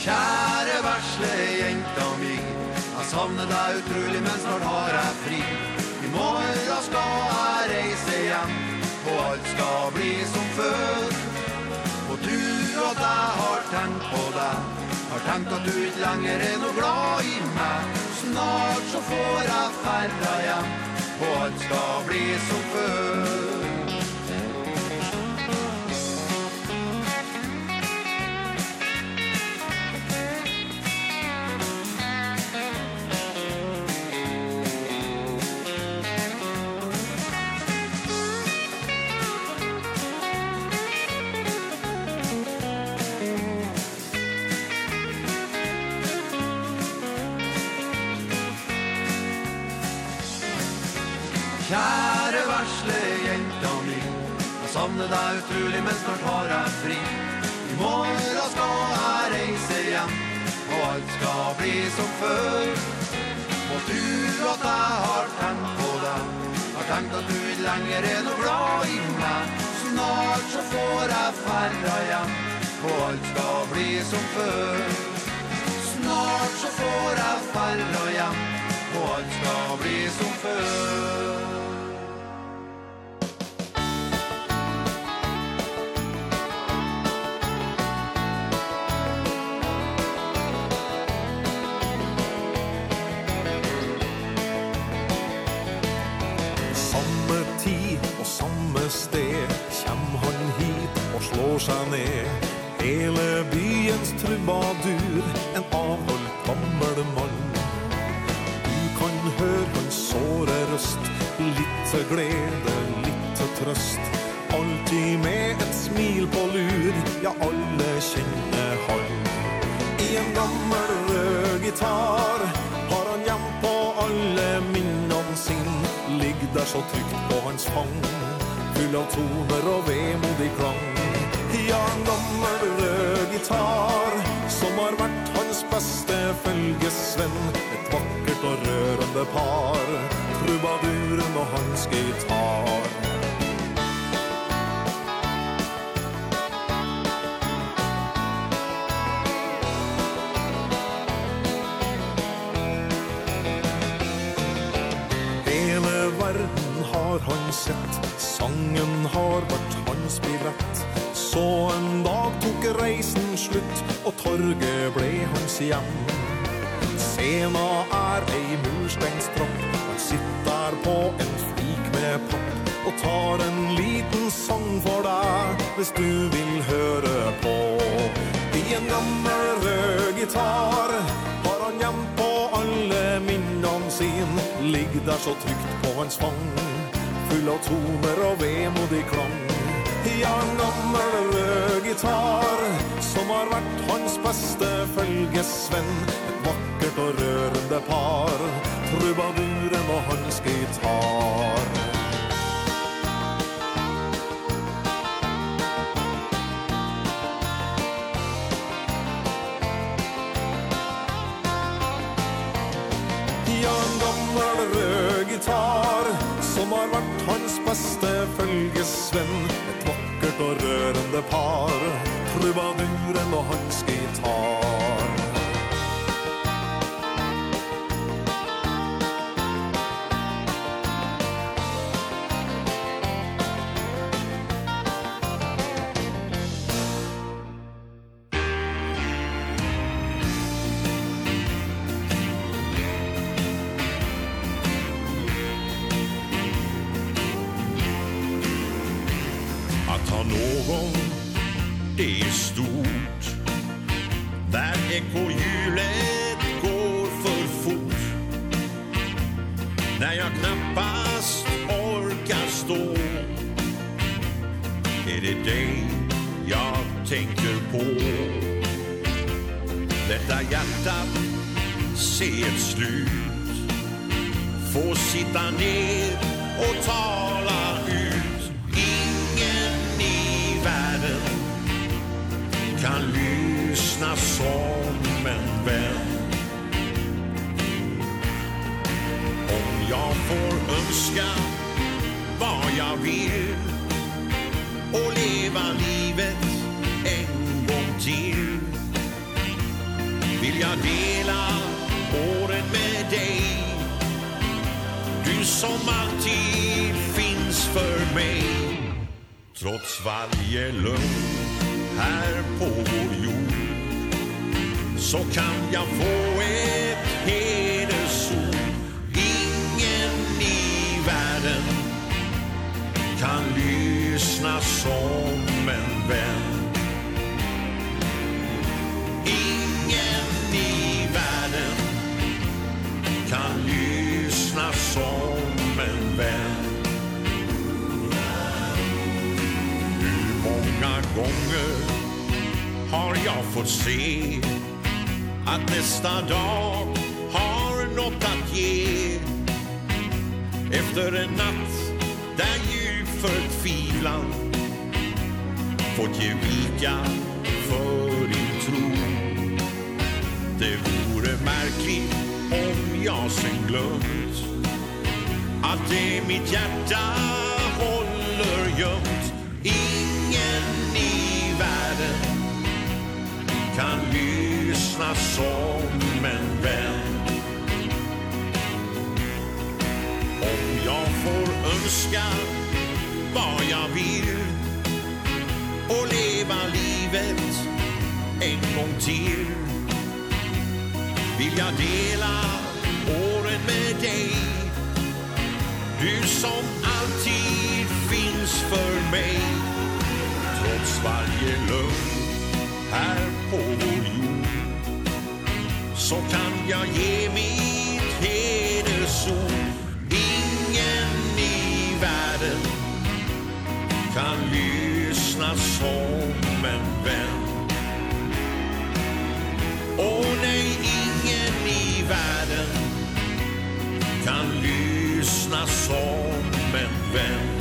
Kjære versle jenta mi Jeg savner deg utrolig, men snart har jeg fri. I morgen skal jeg reise hjem Og alt skal bli som før. Og du og deg har tenkt på deg Har tenkt at du ikke lenger er noe glad i meg. Snart så får jeg ferda hjem Og alt skal bli som før. landet er utrolig, men snart har jeg fri. I morgen skal jeg reise hjem, og alt skal bli som før. Må tro at jeg har tenkt på deg, har tenkt at du ikke lenger er noe glad i meg. Snart så får jeg færre hjem, og alt skal bli som før. Snart så får jeg færre hjem, og alt skal bli som før. slår seg ned. Hele byens trubadur En avhold gammel mann. Du kan høre hans såre røst Litt til glede, litt til trøst. Altid med et smil på lur Ja, alle kjenner han. I en gammel rød gitar Har han hjem på alle minnene sin Ligg der så trygt på hans fang Full av toner og vemodig klang han gammel rød gitar. Som har vært hans beste følgesvenn. Et vakkert og rørende par. Trubaduren og hans gitar. Hele verden har han sett. Sangen har vært hans billett Så en dag tok reisen slutt, og torget ble hans hjem. Sena er ei mursteinstropp, han sitter på en flik med papp, og tar en liten sang for deg, hvis du vil høre på. I en gammel rød gitar, har han hjem på alle minnen sin, ligg der så trygt på hans fang, full av toner og vemodig klang. Jan Ammerlø gitar Som har vært hans beste følgesvenn Et vakkert og rørende par. Trubaduren og hans gitar. Jan Gammerlø gitar Som har vært hans beste følgesvenn Et vakkert og rørende par. Trubaduren og hans gitar tala ut. Ingen i världen kan lyssna som en vän. Om jag får önska vad jag vill Och leva livet en gång till Vill jag dela åren med dig. Du som alltid mig. Trots varje lugn här på vår jord Så kan jag få ett hedersord. Ingen i världen kan lyssna som en vän. gånger har jag fått se att nästa dag har något att ge. Efter en natt där djup förtvivlan fått ge vika för din tro. Det vore märkligt om jag sen glömt att det mitt hjärta håller gömt. kan lyssna som en vän. Om jag får önska vad jag vill Och leva livet en gång till Vill jag dela åren med dig. Du som alltid finns för mig Trots varje lugn här så kan jag ge mitt hedersord. Ingen i världen kan lyssna som en vän. Åh nej, ingen i världen kan lyssna som en vän.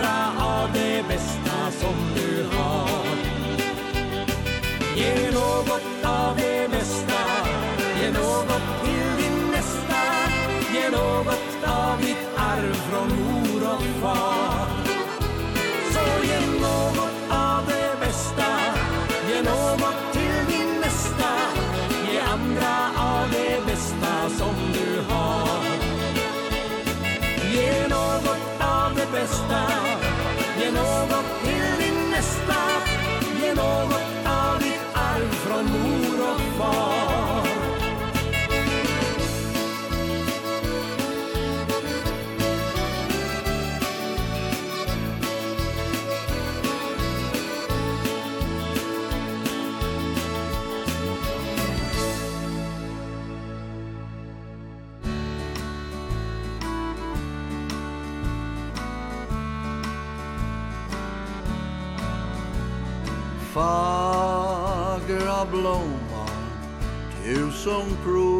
andra har det bästa som mor og far. strong proof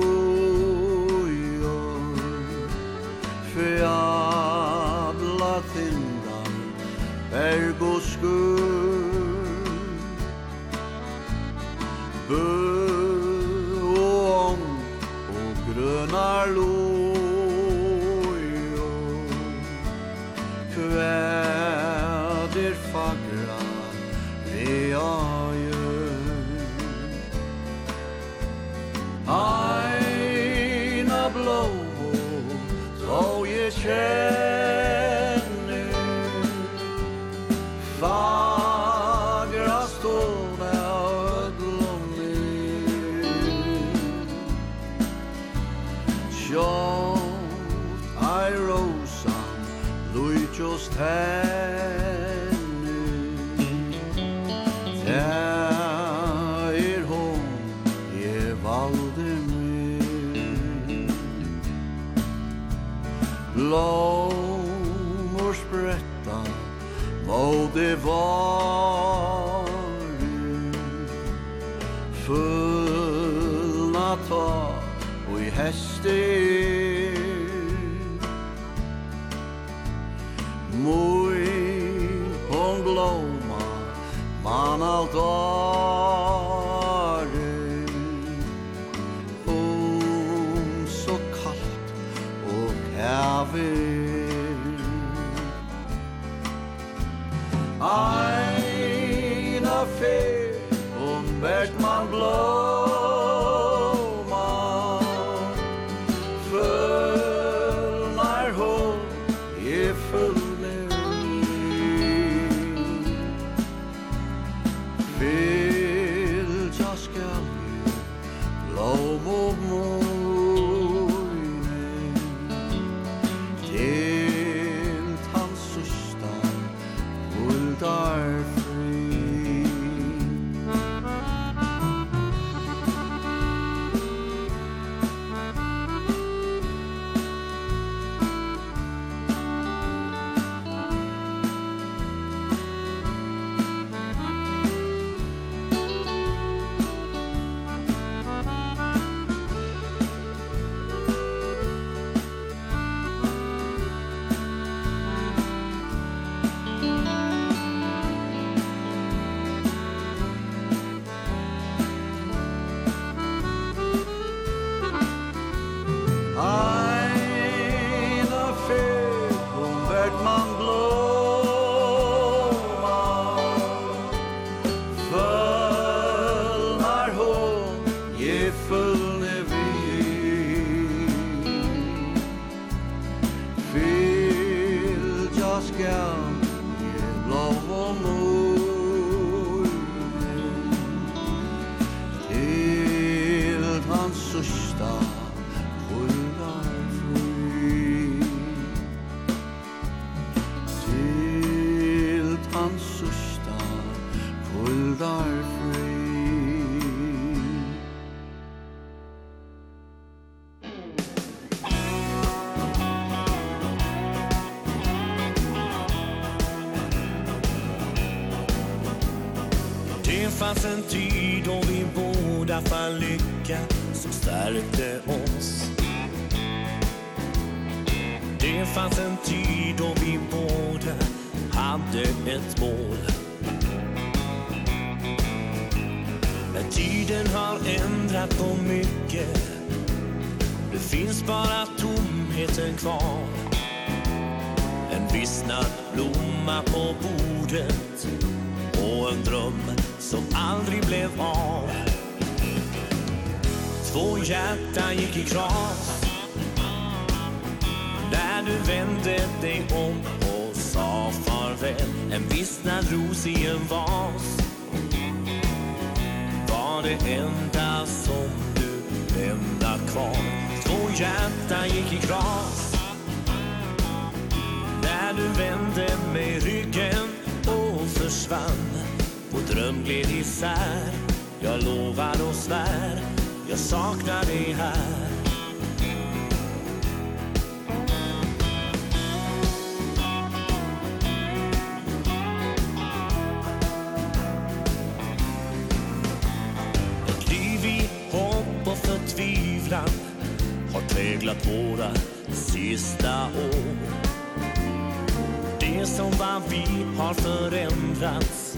det som vad vi har förändrats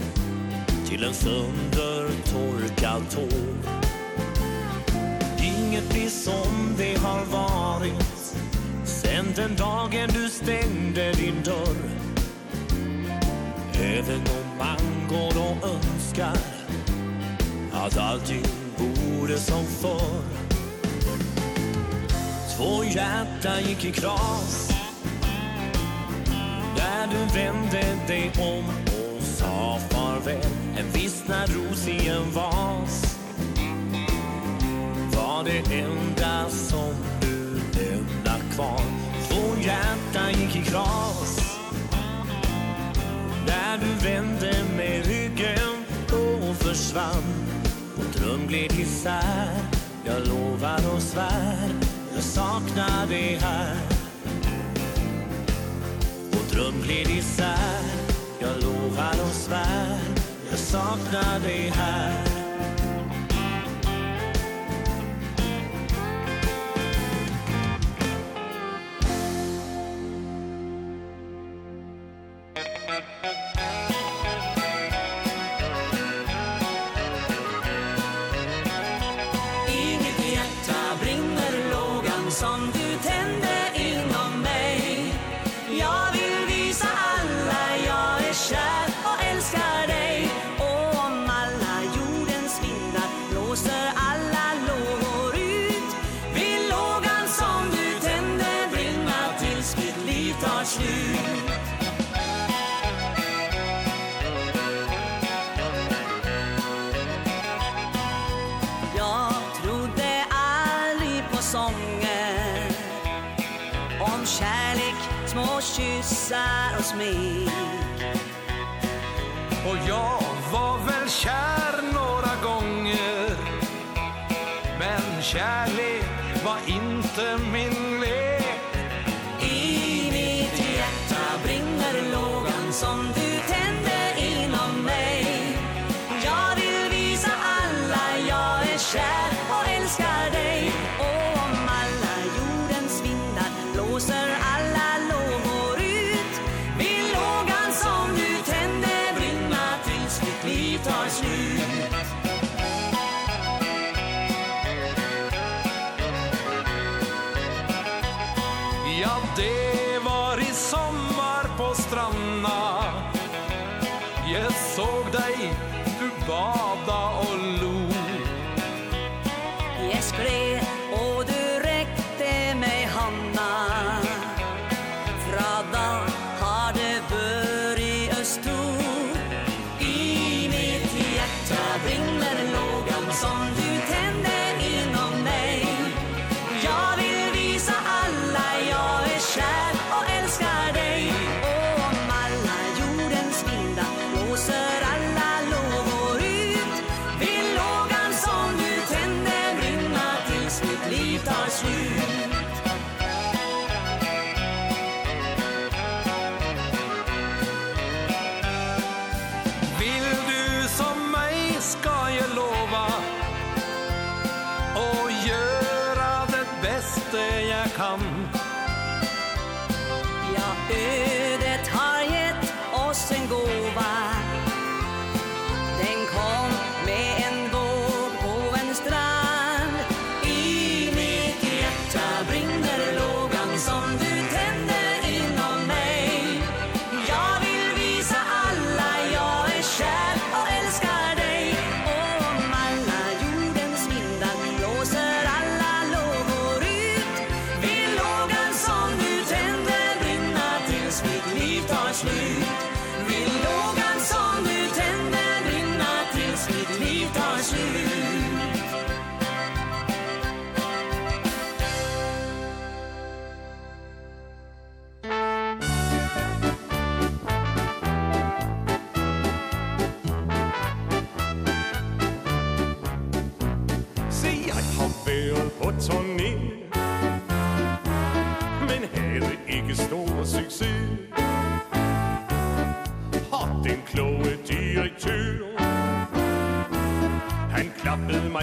Till en söndertorkad tår. Inget blir som det har varit Sen den dagen du stängde din dörr. Även om man går och önskar Att allting borde som förr. Två hjärta gick i kras. När du vände dig om och sa farväl En vissna ros i en vas. Var det enda som du lämnade kvar Vår hjärta gick i kras. När du vände med ryggen och försvann Vår dröm gled isär Jag lovar och svär Jag saknar dig här. Drömmer isär Jag lovar och svär. Jag saknar dig här.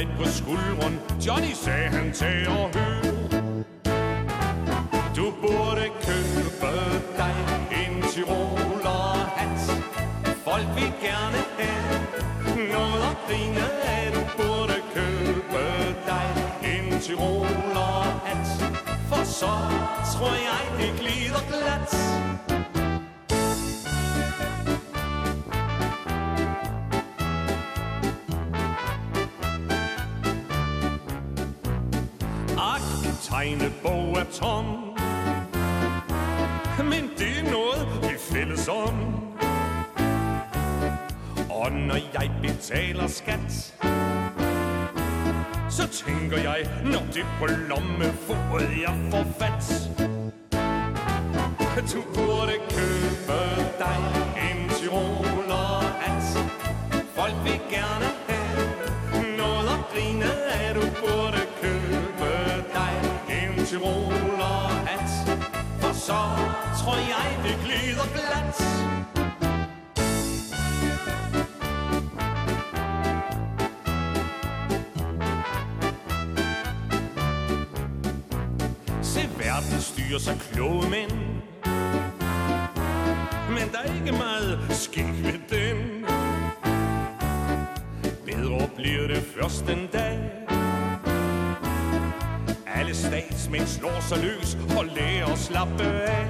streg på skulderen. Johnny sagde han til at høre Du burde købe dig en Tiroler hat. Folk vil gerne have noget at grine af. Du burde købe dig en Tiroler hat. For så tror jeg det glider glat. tom Men det er noget, vi fælles om Og når jeg betaler skat Så tænker jeg, når det på lommefodet jeg får fat Du burde købe dig en tyroler at Folk vil gerne tyroler hat For så tror jeg det glider glat Se verden styrer sig kloge mænd Men der er ikke meget skik ved den Bedre bliver det først en dag alle statsmænd slår sig løs og lærer at slappe af.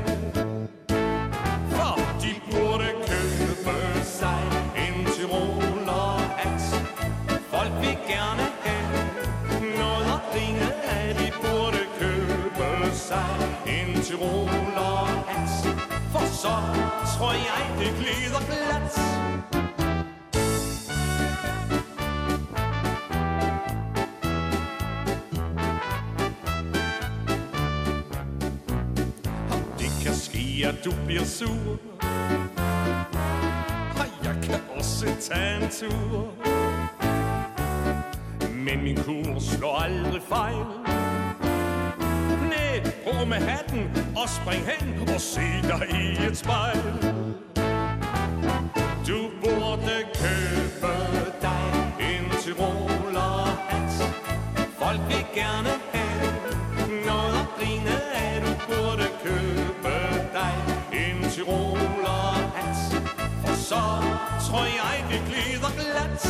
For de burde købe sig en tyroler att Folk vil gerne have noget at grine af. De burde købe sig en tyroler att For så tror jeg det glider glatt Utopia sur Og jeg kan også tage en tur Men min kur slår aldrig fejl. Næh, på med hatten og spring hen Og se dig i et spejl Du burde købe dig en tyroler hat. Folk vil gerne tyroler hat For så tror jeg det glider glat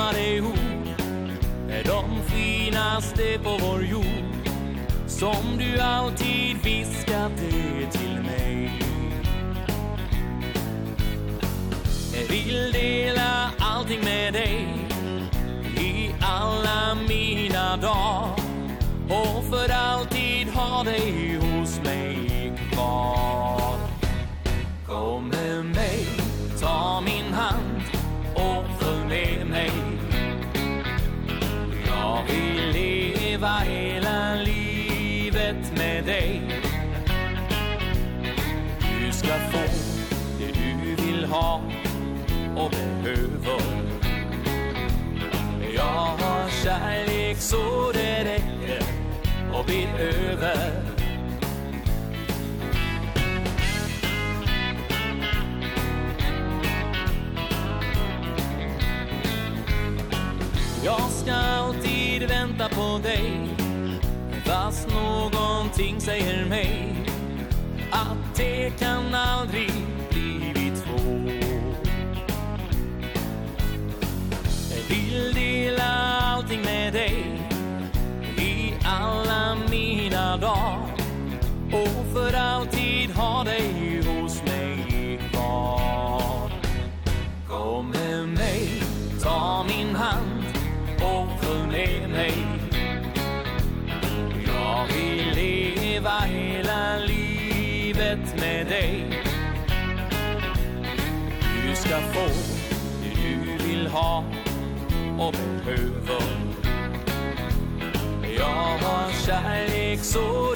strömmar ihop. Är de finaste på vår jord Som du alltid dig. Fast någonting säger mig så